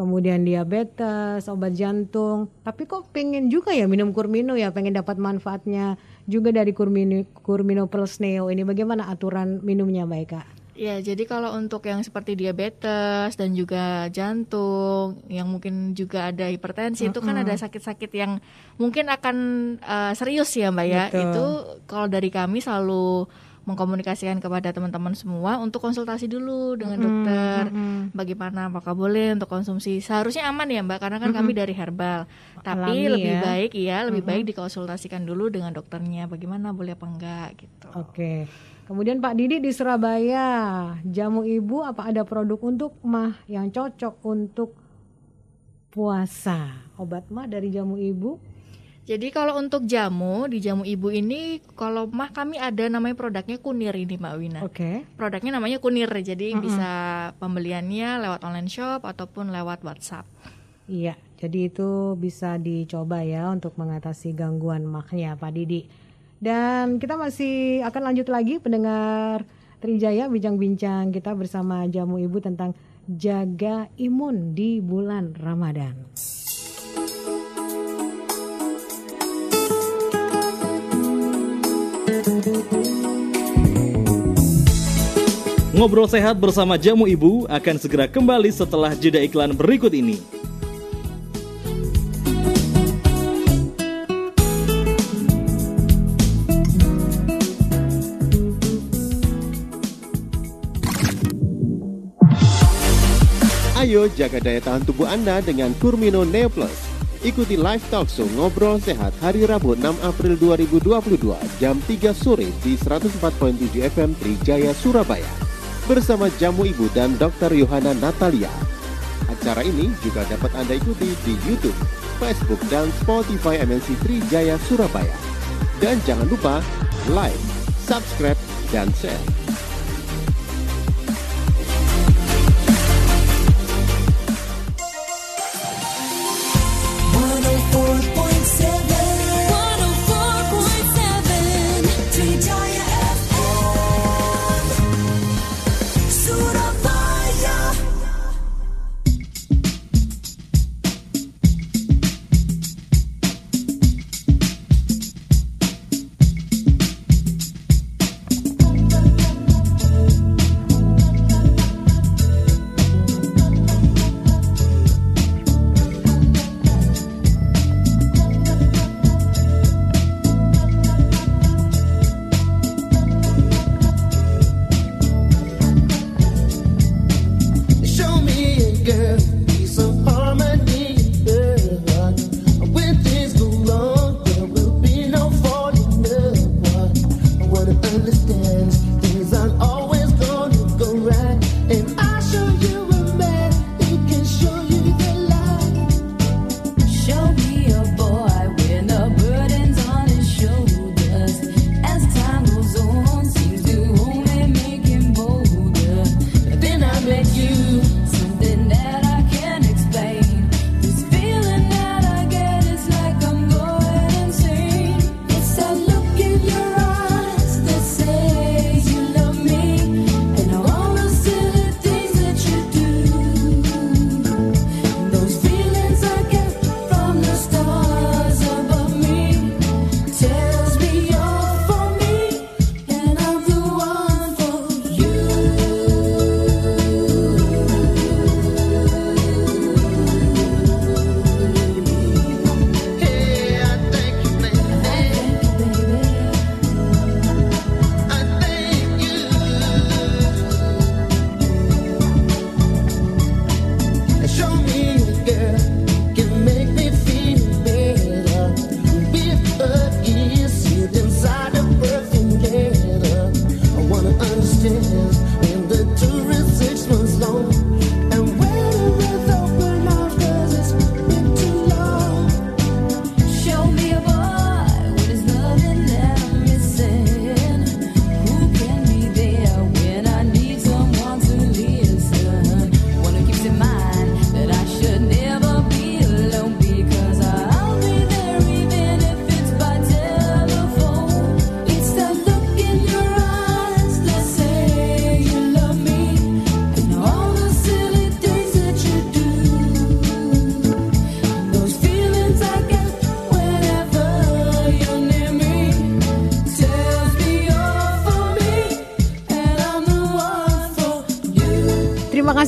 S2: Kemudian diabetes, obat jantung. Tapi kok pengen juga ya minum Kurmino ya, pengen dapat manfaatnya juga dari Kurmino, Kurmino Plus Neo ini. Bagaimana aturan minumnya Mbak Eka?
S4: Ya, jadi kalau untuk yang seperti diabetes dan juga jantung, yang mungkin juga ada hipertensi, itu kan ada sakit-sakit yang mungkin akan uh, serius ya, Mbak ya.
S2: Betul.
S4: Itu kalau dari kami selalu mengkomunikasikan kepada teman-teman semua untuk konsultasi dulu dengan dokter, bagaimana apakah boleh untuk konsumsi. Seharusnya aman ya, Mbak, karena kan kami dari herbal. Tapi
S2: Alami
S4: lebih
S2: ya.
S4: baik ya, lebih baik dikonsultasikan dulu dengan dokternya, bagaimana boleh apa enggak gitu.
S2: Oke. Kemudian Pak Didi di Surabaya, jamu ibu apa ada produk untuk mah yang cocok untuk puasa? Obat mah dari jamu ibu?
S4: Jadi kalau untuk jamu di jamu ibu ini kalau mah kami ada namanya produknya kunir ini Mbak Wina.
S2: Oke.
S4: Produknya namanya kunir jadi bisa pembeliannya lewat online shop ataupun lewat WhatsApp.
S2: Iya, jadi itu bisa dicoba ya untuk mengatasi gangguan maknya Pak Didi. Dan kita masih akan lanjut lagi pendengar Trijaya bincang-bincang kita bersama jamu ibu tentang jaga imun di bulan Ramadan.
S1: Ngobrol sehat bersama Jamu Ibu akan segera kembali setelah jeda iklan berikut ini.
S7: Ayo jaga daya tahan tubuh Anda dengan Kurmino Neo Plus. Ikuti live talk show Ngobrol Sehat hari Rabu 6 April 2022 jam 3 sore di 104.7 FM Trijaya Surabaya bersama Jamu Ibu dan Dr. Yohana Natalia. Acara ini juga dapat Anda ikuti di YouTube, Facebook, dan Spotify MNC Trijaya Surabaya. Dan jangan lupa like, subscribe, dan share.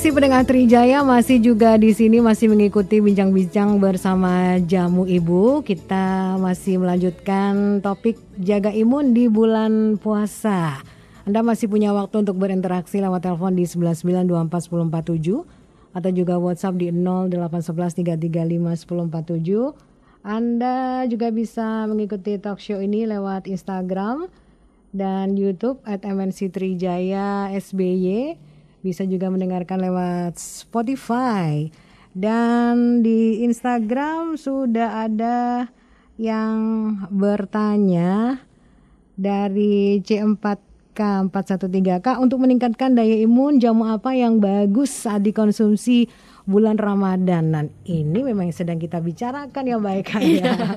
S2: Kasih pendengar Trijaya masih juga di sini masih mengikuti bincang-bincang bersama Jamu Ibu. Kita masih melanjutkan topik jaga imun di bulan puasa. Anda masih punya waktu untuk berinteraksi lewat telepon di 199241047 atau juga WhatsApp di 08113351047. Anda juga bisa mengikuti talk show ini lewat Instagram dan YouTube at MNC Trijaya SBY. Bisa juga mendengarkan lewat Spotify. Dan di Instagram sudah ada yang bertanya dari C4K413K untuk meningkatkan daya imun jamu apa yang bagus saat dikonsumsi bulan Ramadan. Dan ini memang yang sedang kita bicarakan ya Eka ya. *laughs*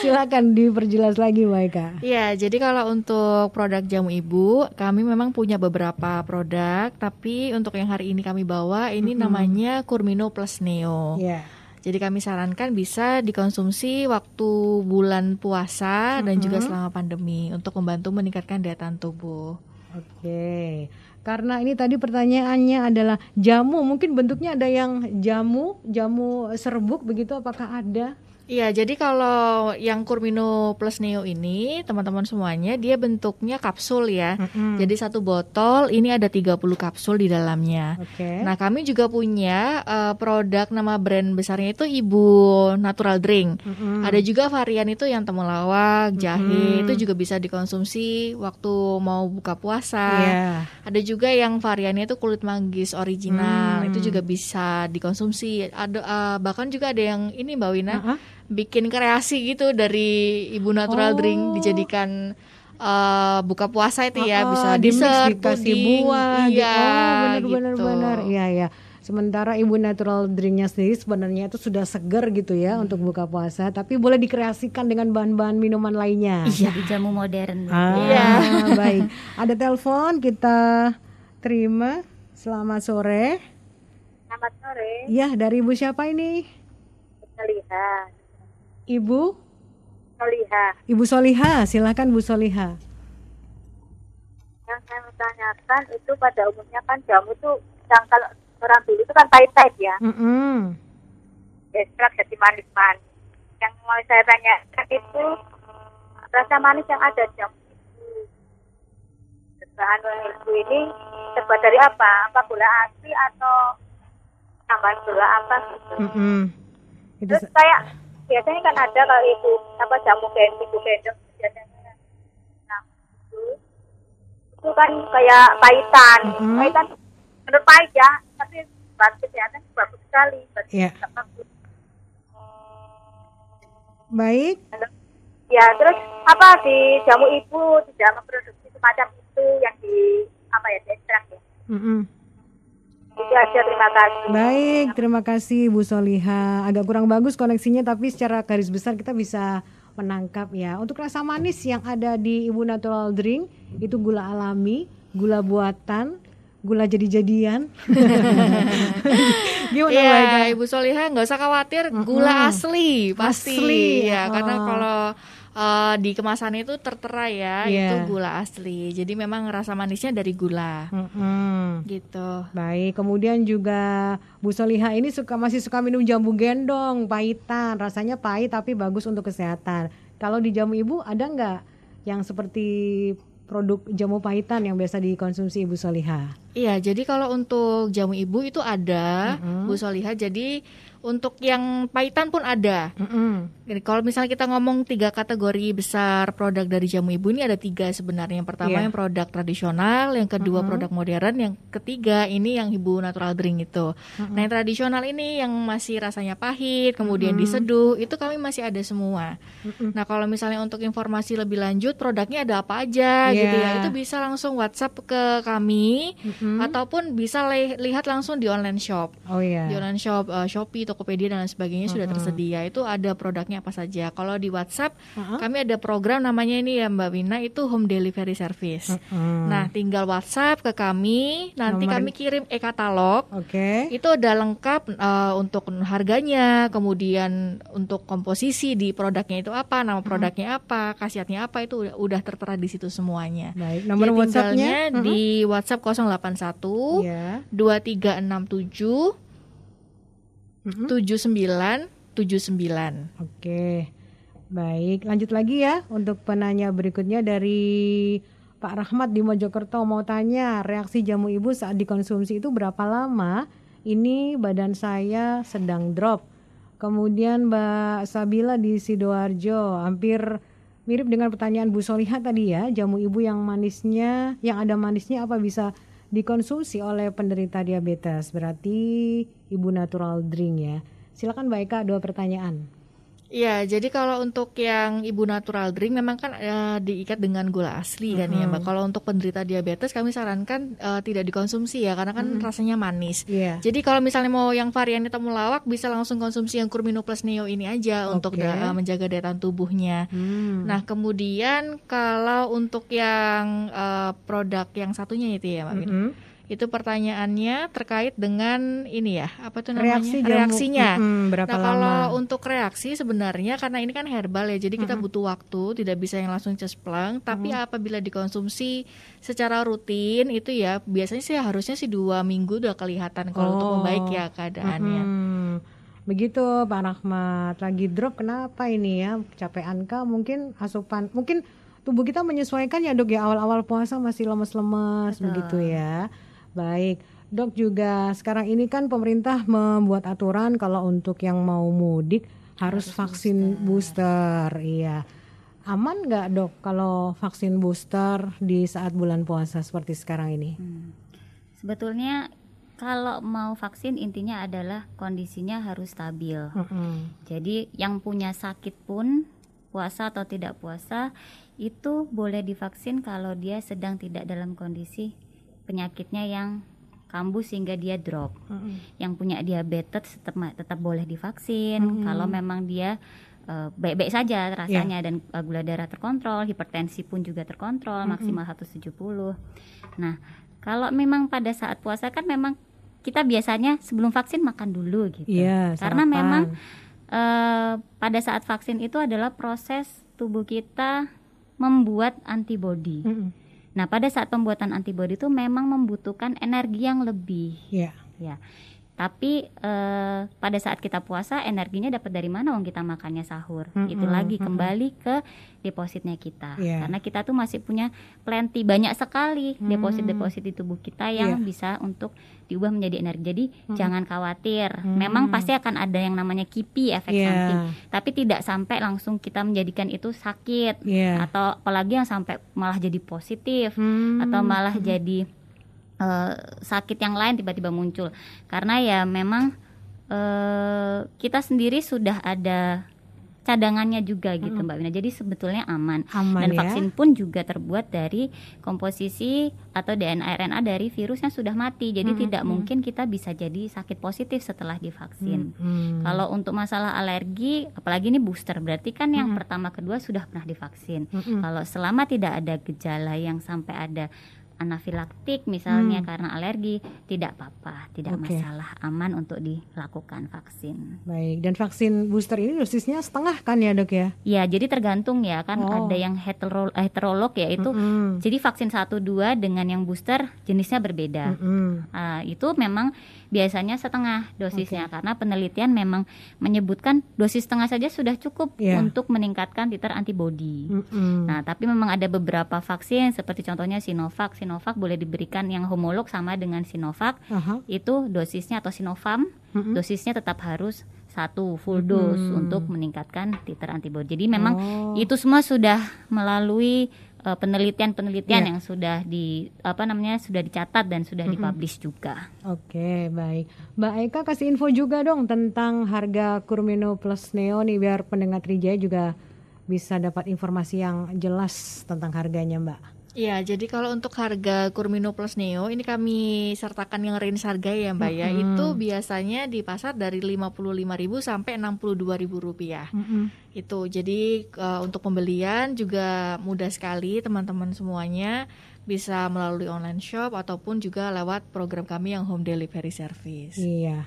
S2: Silakan diperjelas lagi Mbak Eka.
S4: Iya, jadi kalau untuk produk jamu ibu, kami memang punya beberapa produk, tapi untuk yang hari ini kami bawa ini namanya Kurmino Plus Neo.
S2: Ya.
S4: Jadi kami sarankan bisa dikonsumsi waktu bulan puasa dan juga selama pandemi untuk membantu meningkatkan daya tahan tubuh.
S2: Oke. Karena ini tadi pertanyaannya adalah jamu, mungkin bentuknya ada yang jamu, jamu serbuk begitu apakah ada?
S4: Iya, jadi kalau yang Kurmino Plus Neo ini, teman-teman semuanya, dia bentuknya kapsul ya. Jadi satu botol ini ada 30 kapsul di dalamnya.
S2: Oke.
S4: Nah, kami juga punya eh, produk nama brand besarnya itu Ibu Natural Drink. Ada juga varian itu yang temulawak, jahe, itu juga bisa dikonsumsi waktu mau buka puasa.
S2: Iya.
S4: Ada juga yang variannya itu kulit manggis original,
S2: Hmm.
S4: itu juga bisa dikonsumsi. Ada eh, bahkan juga ada yang ini Mbak Wina
S2: Ah,
S4: bikin kreasi gitu dari Ibu Natural
S2: Oh.
S4: Drink dijadikan eh, buka puasa itu ya
S2: Ah,
S4: bisa
S2: di mix,
S4: dessert,
S2: dikasih
S4: puding,
S2: buah.
S4: iya,
S2: oh, benar benar
S4: gitu.
S2: benar. Iya ya. Sementara ibu natural drinknya sendiri sebenarnya itu sudah seger gitu ya untuk buka puasa, tapi boleh dikreasikan dengan bahan-bahan minuman lainnya.
S3: Jadi jamu modern.
S2: Ah,
S4: Iya.
S2: baik. Ada telepon kita terima. Selamat sore.
S8: Selamat sore,
S2: Ya, dari ibu siapa ini?
S8: Soliha.
S2: Ibu?
S8: Soliha,
S2: Ibu Soliha, silahkan Bu Soliha.
S8: yang saya tanyakan itu pada umumnya kan jamu itu yang kalau orang dulu itu kan pahit-pahit ya,
S2: Mm-mm.
S8: ekstrak jadi manis-manis. Yang mau saya tanyakan itu rasa manis yang ada di jamu. Bahan itu ini terbuat dari apa? Apa gula asli atau tambahan gula apa gitu?
S2: Mm-mm. Itu
S8: Terus kayak biasanya kan ada kalau ibu apa jamu gendong, ibu gendong biasanya nah, itu, itu kan kayak pahitan,
S2: Mhm.
S8: pahitan menurut pahit ya, tapi buat kesehatan bagus sekali. Buat
S2: Iya.
S8: bagus.
S2: baik.
S8: Ya terus apa di jamu ibu tidak memproduksi semacam itu yang di apa ya di ekstrak ya.
S2: Mm-mm.
S8: Itu aja terima kasih.
S2: Baik, terima kasih Bu Soliha. Agak kurang bagus koneksinya tapi secara garis besar kita bisa menangkap ya. Untuk rasa manis yang ada di Ibu Natural Drink itu gula alami, gula buatan, gula jadi-jadian. *laughs* Gimana
S4: Iya,
S2: Ega?
S4: Ibu Soliha nggak usah khawatir, gula asli pasti.
S2: Asli,
S4: ya,
S2: oh.
S4: karena kalau eh, di kemasan itu tertera ya,
S2: Iya.
S4: itu gula asli. Jadi memang rasa manisnya dari gula.
S2: Mm-mm.
S4: Gitu.
S2: Baik, kemudian juga Bu Soliha ini suka masih suka minum jamu gendong, pahitan, rasanya pahit tapi bagus untuk kesehatan. Kalau di jamu ibu ada nggak yang seperti produk jamu pahitan yang biasa dikonsumsi Ibu Soliha?
S4: Iya, jadi kalau untuk jamu ibu itu ada,
S2: Mm-mm.
S4: Bu Soliha. Jadi untuk yang pahitan pun ada.
S2: Mm-mm.
S4: Jadi kalau misalnya kita ngomong tiga kategori besar produk dari jamu ibu ini ada tiga sebenarnya. Yang pertama
S2: Iya.
S4: yang produk tradisional, yang kedua produk modern, yang ketiga ini yang ibu natural drink itu. Nah yang tradisional ini yang masih rasanya pahit, kemudian diseduh, itu kami masih ada semua. Nah kalau misalnya untuk informasi lebih lanjut produknya ada apa aja gitu
S2: Iya.
S4: ya, itu bisa langsung WhatsApp ke kami
S2: Mm-mm.
S4: ataupun bisa li- lihat langsung di online shop.
S2: Oh iya.
S4: Di online shop eh, Shopee, Tokopedia dan lain sebagainya sudah tersedia. Itu ada produknya apa saja. Kalau di WhatsApp
S2: Uh-uh.
S4: kami ada program namanya ini ya Mbak Wina itu home delivery service.
S2: Mm-mm.
S4: Nah, tinggal WhatsApp ke kami, nanti
S2: Nomor-
S4: kami kirim e-katalog.
S2: Oke.
S4: Itu udah lengkap eh, untuk harganya, kemudian untuk komposisi di produknya itu apa, nama produknya apa, khasiatnya apa itu udah, udah tertera di situ semuanya.
S2: Baik, nomor
S4: Jadi
S2: WhatsAppnya?
S4: tinggalnya di WhatsApp 081
S2: Ya.
S4: 2367
S2: Mhm.
S4: 79 79.
S2: Oke. Baik, lanjut lagi ya untuk penanya berikutnya dari Pak Rahmat di Mojokerto mau tanya reaksi jamu ibu saat dikonsumsi itu berapa lama? Ini badan saya sedang drop. Kemudian Mbak Sabila di Sidoarjo hampir mirip dengan pertanyaan Bu Soliha tadi ya, jamu ibu yang manisnya, yang ada manisnya apa bisa dikonsumsi oleh penderita diabetes? Berarti ibu natural drink ya. Silakan Mbak Eka dua pertanyaan.
S4: Iya, jadi kalau untuk yang ibu natural drink memang kan eh, diikat dengan gula asli kan ya, Mbak. Kalau untuk penderita diabetes kami sarankan eh, tidak dikonsumsi ya karena kan rasanya manis.
S2: Iya.
S4: Jadi kalau misalnya mau yang varian temulawak bisa langsung konsumsi yang Kurmino Plus Neo ini aja untuk
S2: Oke.
S4: da- eh, menjaga daya tahan tubuhnya.
S2: Hmm.
S4: Nah, kemudian kalau untuk yang eh, produk yang satunya itu ya, Mbak Mina.
S2: Mm-mm.
S4: Itu pertanyaannya terkait dengan ini ya, apa tuh namanya?
S2: Reaksi jamu-
S4: Reaksinya.
S2: Mm-mm, berapa
S4: nah, kalau
S2: lama?
S4: untuk reaksi sebenarnya karena ini kan herbal ya, jadi kita butuh waktu, tidak bisa yang langsung cespleng. Tapi apabila dikonsumsi secara rutin itu ya biasanya sih harusnya sih dua minggu udah kelihatan kalau untuk
S2: Oh.
S4: membaik ya keadaannya.
S2: Hmm, begitu Pak Rahmat lagi drop kenapa ini ya kecapean kah mungkin asupan mungkin tubuh kita menyesuaikan ya dok ya awal-awal puasa masih lemes-lemes begitu ya baik dok juga sekarang ini kan pemerintah membuat aturan kalau untuk yang mau mudik harus, vaksin booster. iya aman nggak dok kalau vaksin booster di saat bulan puasa seperti sekarang ini
S3: Sebetulnya kalau mau vaksin intinya adalah kondisinya harus stabil.
S2: Mm-mm.
S3: Jadi yang punya sakit pun puasa atau tidak puasa itu boleh divaksin kalau dia sedang tidak dalam kondisi penyakitnya yang kambuh sehingga dia drop. Yang punya diabetes tetap tetap boleh divaksin kalau memang dia eh, baik-baik saja rasanya dan eh, gula darah terkontrol, hipertensi pun juga terkontrol maksimal 170. Nah, kalau memang pada saat puasa kan memang kita biasanya sebelum vaksin makan dulu gitu.
S2: Iya,
S3: Karena
S2: sarapan.
S3: memang eh, pada saat vaksin itu adalah proses tubuh kita membuat antibodi.
S2: Mm-mm.
S3: Nah, pada saat pembuatan antibodi itu memang membutuhkan energi yang lebih,
S2: Iya.
S3: ya. Tapi eh, pada saat kita puasa energinya dapat dari mana? Wong kita makannya sahur. Itu
S2: Mm-mm,
S3: lagi kembali ke depositnya kita.
S2: Iya.
S3: Karena kita tuh masih punya plenty banyak sekali
S2: Hmm.
S3: deposit-deposit di tubuh kita yang
S2: Iya.
S3: bisa untuk diubah menjadi energi. Jadi jangan khawatir.
S2: Hmm.
S3: Memang pasti akan ada yang namanya kipi efek
S2: Iya.
S3: samping. Tapi tidak sampai langsung kita menjadikan itu sakit
S2: Iya.
S3: atau apalagi yang sampai malah jadi positif
S2: Hmm.
S3: atau malah jadi eh, sakit yang lain tiba-tiba muncul karena ya memang eh, kita sendiri sudah ada cadangannya juga gitu Mbak Wina. Jadi sebetulnya aman.
S2: Hmm. Aman
S3: Dan
S2: ya.
S3: vaksin pun juga terbuat dari komposisi atau DNA RNA dari virus yang sudah mati. Jadi
S2: Hmm,
S3: tidak mungkin kita bisa jadi sakit positif setelah divaksin.
S2: Hmm.
S3: Kalau untuk masalah alergi, apalagi ini booster, berarti kan yang pertama kedua sudah pernah divaksin.
S2: Mm-mm.
S3: Kalau selama tidak ada gejala yang sampai ada anafilaktik misalnya karena alergi, tidak apa-apa, tidak
S2: Hmm. Oke.
S3: masalah, aman untuk dilakukan vaksin.
S2: Baik, dan vaksin booster ini dosisnya setengah kan ya dok ya?
S3: Ya, jadi tergantung ya kan
S2: Oh.
S3: ada yang hetero, heterolog ya itu.
S2: Mm-mm.
S3: Jadi vaksin 1 2 dengan yang booster jenisnya berbeda.
S2: Mm-mm.
S3: Ah, itu memang biasanya setengah dosisnya karena penelitian memang menyebutkan dosis setengah saja sudah cukup
S2: Iya.
S3: untuk meningkatkan titer antibodi.
S2: Mm-mm.
S3: Nah, tapi memang ada beberapa vaksin seperti contohnya Sinovac. Sinovac boleh diberikan yang homolog sama dengan Sinovac.
S2: Aha.
S3: Itu dosisnya atau Sinovac,
S2: Mm-mm.
S3: dosisnya tetap harus satu full dose untuk meningkatkan titer antibodi. Jadi memang
S2: Oh.
S3: itu semua sudah melalui eh, penelitian-penelitian
S2: Iya.
S3: yang sudah di apa namanya sudah dicatat dan sudah dipublish juga.
S2: Oke, baik. Mbak Eka kasih info juga dong tentang harga Kurmino Plus Neo nih biar pendengar Trijaya juga bisa dapat informasi yang jelas tentang harganya, Mbak.
S4: Iya, jadi kalau untuk harga Kurmino Plus Neo ini kami sertakan yang range harga ya Mbak ya. Itu biasanya di pasar dari 55.000 sampai 62.000 rupiah. Itu jadi eh, untuk pembelian juga mudah sekali teman-teman semuanya bisa melalui online shop ataupun juga lewat program kami yang home delivery service.
S2: Iya.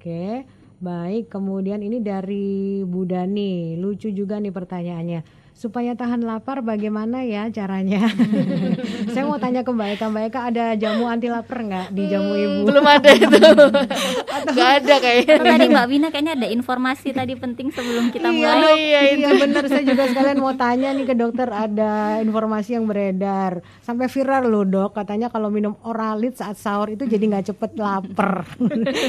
S2: Oke. Baik, kemudian ini dari Bu Dani. Lucu juga nih pertanyaannya. Supaya tahan lapar bagaimana ya caranya? *laughs* Saya mau tanya ke Mbak Eka, Mbak Eka ada jamu anti lapar nggak di jamu ibu?
S4: belum ada itu *laughs* *laughs* nggak ada kayaknya
S3: Oh, tadi Mbak Wina kayaknya ada informasi tadi penting sebelum kita
S2: iya,
S3: mulai.
S2: dok. iya, benar. Saya juga sekalian mau tanya nih ke dokter ada informasi yang beredar sampai viral loh dok. Katanya kalau minum oralit saat sahur itu jadi nggak cepet lapar.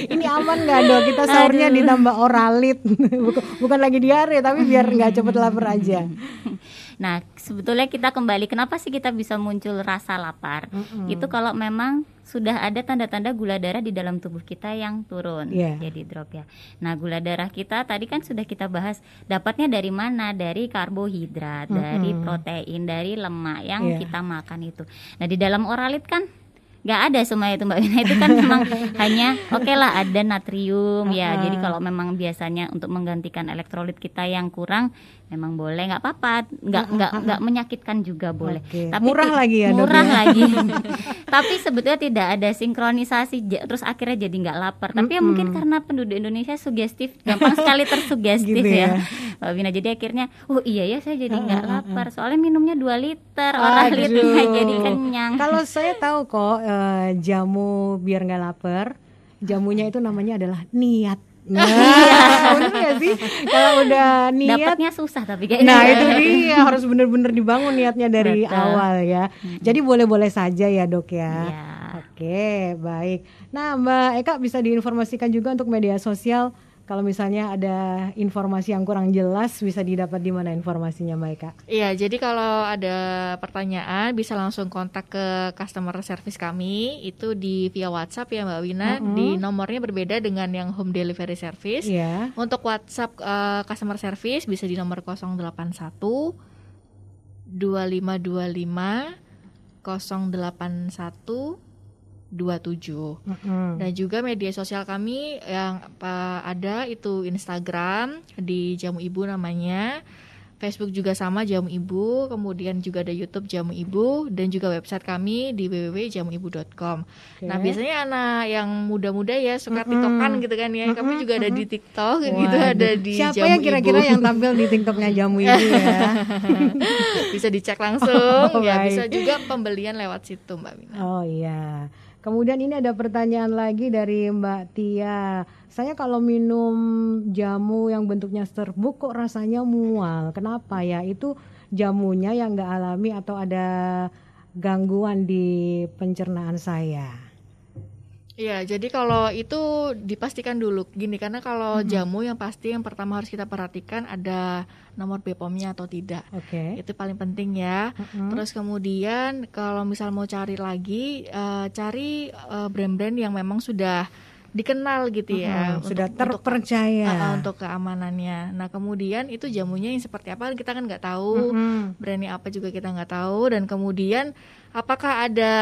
S2: Ini aman nggak dok? Kita sahurnya ditambah oralit, bukan, bukan lagi diare tapi biar nggak cepet lapar aja. *laughs*
S3: Nah, sebetulnya kita kembali kenapa sih kita bisa muncul rasa lapar? Itu kalau memang sudah ada tanda-tanda gula darah di dalam tubuh kita yang turun,
S2: Iya.
S3: jadi drop ya. Nah, gula darah kita tadi kan sudah kita bahas dapatnya dari mana? Dari karbohidrat, dari protein, dari lemak yang
S2: Iya.
S3: kita makan itu. Nah, di dalam oralit kan nggak ada semua itu mbak Wina itu kan memang *laughs* hanya oke lah ada natrium ya jadi kalau memang biasanya untuk menggantikan elektrolit kita yang kurang memang boleh nggak apa-apa nggak nggak nggak menyakitkan juga boleh
S2: Oke.
S3: tapi
S2: Murah lagi ya,
S3: murah
S2: ya?
S3: lagi *laughs* tapi sebetulnya tidak ada sinkronisasi terus akhirnya jadi nggak lapar tapi ya mungkin karena penduduk Indonesia sugestif gampang sekali tersugestif
S2: Gitu ya.
S3: ya *laughs* Mbak Wina jadi akhirnya oh iya ya saya jadi nggak lapar soalnya minumnya 2 liter
S2: Aduh.
S3: oralitnya jadi kenyang
S2: Kalau *laughs* saya tahu kok eh, jamu biar nggak lapar, jamunya itu namanya adalah niat. Nah, *laughs* bener sih? Kalau udah niat,
S3: dapatnya susah tapi kayaknya
S2: nah itu dia harus bener-bener dibangun niatnya dari
S3: Betul.
S2: awal ya. Jadi boleh-boleh saja ya dok ya.
S3: Iya.
S2: Oke, baik. Nah, Mbak Eka bisa diinformasikan juga untuk media sosial kalau misalnya ada informasi yang kurang jelas bisa didapat di mana informasinya Mbak Eka?
S4: Iya, jadi kalau ada pertanyaan bisa langsung kontak ke customer service kami itu di via WhatsApp ya Mbak Wina. Di nomornya berbeda dengan yang home delivery service.
S2: Iya.
S4: Untuk WhatsApp eh, customer service bisa di nomor 081 2525 081 27.
S2: Mm-mm.
S4: Dan juga media sosial kami yang apa, ada itu Instagram di Jamu Ibu namanya. Facebook juga sama Jamu Ibu, kemudian juga ada YouTube Jamu Ibu dan juga website kami di www.jamuibu.com. Nah, biasanya anak yang muda-muda ya suka TikTokan gitu kan ya. Kami juga ada di TikTok gitu
S2: Waduh.
S4: ada di
S2: Siapa
S4: Jamu
S2: yang kira-kira yang tampil di TikToknya Jamu Ibu ya? *laughs*
S4: bisa dicek langsung
S2: Oh,
S4: ya,
S2: baik.
S4: bisa juga pembelian lewat situ Mbak Wina.
S2: Oh iya. Kemudian ini ada pertanyaan lagi dari Mbak Tia. Saya kalau minum jamu yang bentuknya serbuk kok rasanya mual. Kenapa ya? Itu jamunya yang nggak alami atau ada gangguan di pencernaan saya?
S4: Iya, jadi kalau itu dipastikan dulu gini karena kalau jamu yang pasti yang pertama harus kita perhatikan ada nomor BPOM-nya atau tidak.
S2: Oke.
S4: Itu paling penting ya. Terus kemudian kalau misal mau cari lagi eh, cari eh, brand-brand yang memang sudah dikenal gitu ya.
S2: Sudah
S4: untuk-
S2: terpercaya.
S4: Untuk, uh, untuk keamanannya. Nah, kemudian itu jamunya yang seperti apa kita kan nggak tahu
S2: Mm-mm.
S4: brandnya apa juga kita nggak tahu dan kemudian apakah ada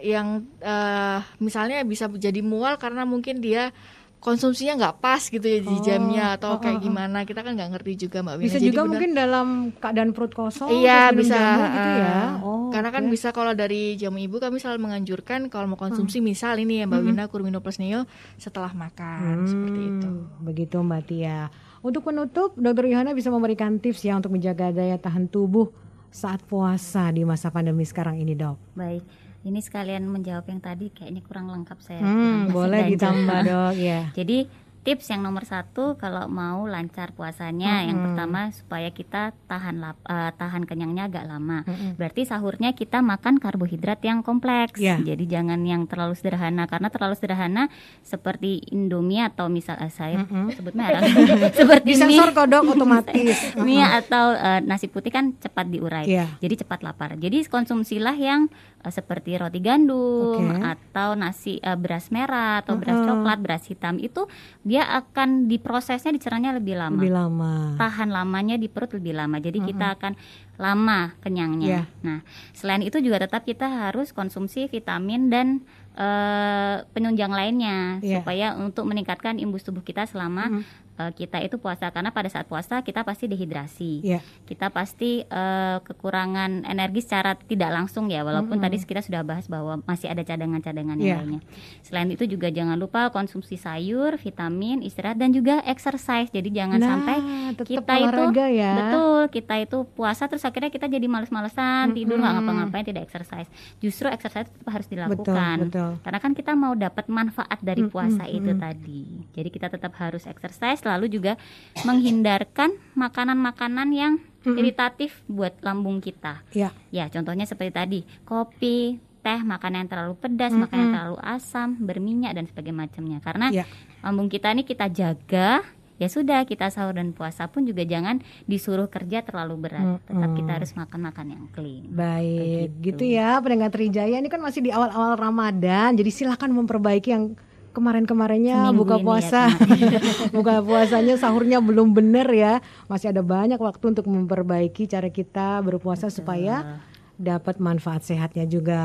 S4: yang eh, misalnya bisa jadi mual karena mungkin dia konsumsinya nggak pas gitu ya di
S2: Oh,
S4: jamnya atau
S2: oh,
S4: kayak
S2: oh, oh.
S4: gimana? Kita kan nggak ngerti juga mbak Wina.
S2: Bisa
S4: Jadi
S2: juga
S4: benar-
S2: mungkin dalam keadaan perut kosong
S4: Iya bisa
S2: jamu gitu ya. Oh,
S4: karena kan bisa kalau dari jamu ibu kami selalu menganjurkan kalau mau konsumsi misal ini ya mbak Wina Kurmino Plus Neo setelah makan seperti itu.
S2: Hmm, Begitu Mbak Tia. Untuk penutup, Dokter Yohana bisa memberikan tips ya untuk menjaga daya tahan tubuh saat puasa di masa pandemi sekarang ini, Dok.
S3: Baik, ini sekalian menjawab yang tadi kayaknya kurang lengkap saya.
S2: Hmm, boleh
S3: ganjil.
S2: ditambah, Dok, ya.
S3: Jadi tips yang nomor satu kalau mau lancar puasanya, yang pertama supaya kita tahan lap, eh, tahan kenyangnya agak lama. Berarti sahurnya kita makan karbohidrat yang kompleks.
S2: Ya.
S3: Jadi jangan yang terlalu sederhana karena terlalu sederhana seperti Indomie atau misal eh, saya sebut merek *laughs* seperti mie.
S2: Disensor kok, Dok, otomatis. *laughs*
S3: mie atau eh, nasi putih kan cepat diurai.
S2: Iya.
S3: Jadi cepat lapar. Jadi konsumsilah yang eh, seperti roti gandum
S2: Oke.
S3: atau nasi eh, beras merah atau beras coklat, beras hitam itu dia akan diprosesnya dicernanya lebih lama.
S2: Lebih lama.
S3: Tahan lamanya di perut lebih lama. Jadi kita akan lama kenyangnya.
S2: Iya.
S3: Nah, selain itu juga tetap kita harus konsumsi vitamin dan eh, penunjang lainnya
S2: Iya.
S3: supaya untuk meningkatkan imbus tubuh kita selama eh, kita itu puasa karena pada saat puasa kita pasti dehidrasi.
S2: Iya.
S3: Kita pasti eh, kekurangan energi secara tidak langsung ya walaupun
S2: Mm-mm.
S3: tadi kita sudah bahas bahwa masih ada cadangan-cadangan yang lainnya. Selain itu juga jangan lupa konsumsi sayur, vitamin, istirahat dan juga exercise. Jadi jangan
S2: Nah,
S3: sampai kita itu
S2: ya.
S3: betul kita itu puasa terus akhirnya kita jadi males-malesan tidur nggak ngapa-ngapain tidak exercise justru exercise tetap harus dilakukan
S2: betul.
S3: karena kan kita mau dapat manfaat dari puasa itu
S2: mm-mm.
S3: tadi jadi kita tetap harus exercise lalu juga menghindarkan makanan-makanan yang iritatif buat lambung kita
S2: Ya.
S3: ya contohnya seperti tadi kopi teh makanan yang terlalu pedas
S2: Mm-mm.
S3: makanan yang terlalu asam berminyak dan sebagainya macamnya karena
S2: Ya.
S3: lambung kita ini kita jaga ya sudah kita sahur dan puasa pun juga jangan disuruh kerja terlalu berat tetap
S2: Mm-mm.
S3: kita harus makan makan yang clean
S2: Baik,
S3: Begitu.
S2: gitu ya pendengar Trijaya ini kan masih di awal-awal Ramadan, jadi silahkan memperbaiki yang kemarin-kemarinnya
S3: Seminggu
S2: buka
S3: ya,
S2: puasa, *laughs* buka puasanya sahurnya belum bener ya, masih ada banyak waktu untuk memperbaiki cara kita berpuasa supaya dapat manfaat sehatnya juga.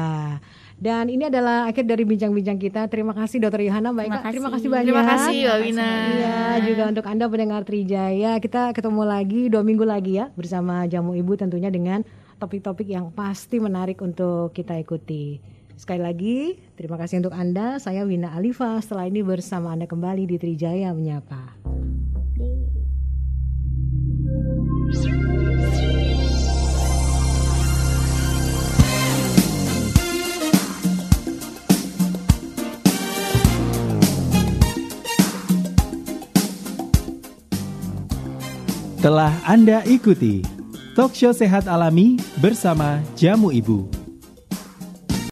S2: Dan ini adalah akhir dari bincang-bincang kita. Terima kasih Dokter Yohana, Mbak
S3: Terima
S2: Eka. Terima
S3: kasih.
S2: kasih banyak.
S4: Terima kasih Mbak Wina.
S2: Iya, juga untuk Anda pendengar Trijaya, kita ketemu lagi dua minggu lagi ya bersama Jamu Ibu tentunya dengan topik-topik yang pasti menarik untuk kita ikuti. Sekali lagi, terima kasih untuk Anda. Saya Wina Alifa. Setelah ini bersama Anda kembali di Trijaya Menyapa.
S6: Telah Anda ikuti Talk Show Sehat Alami bersama Jamu Ibu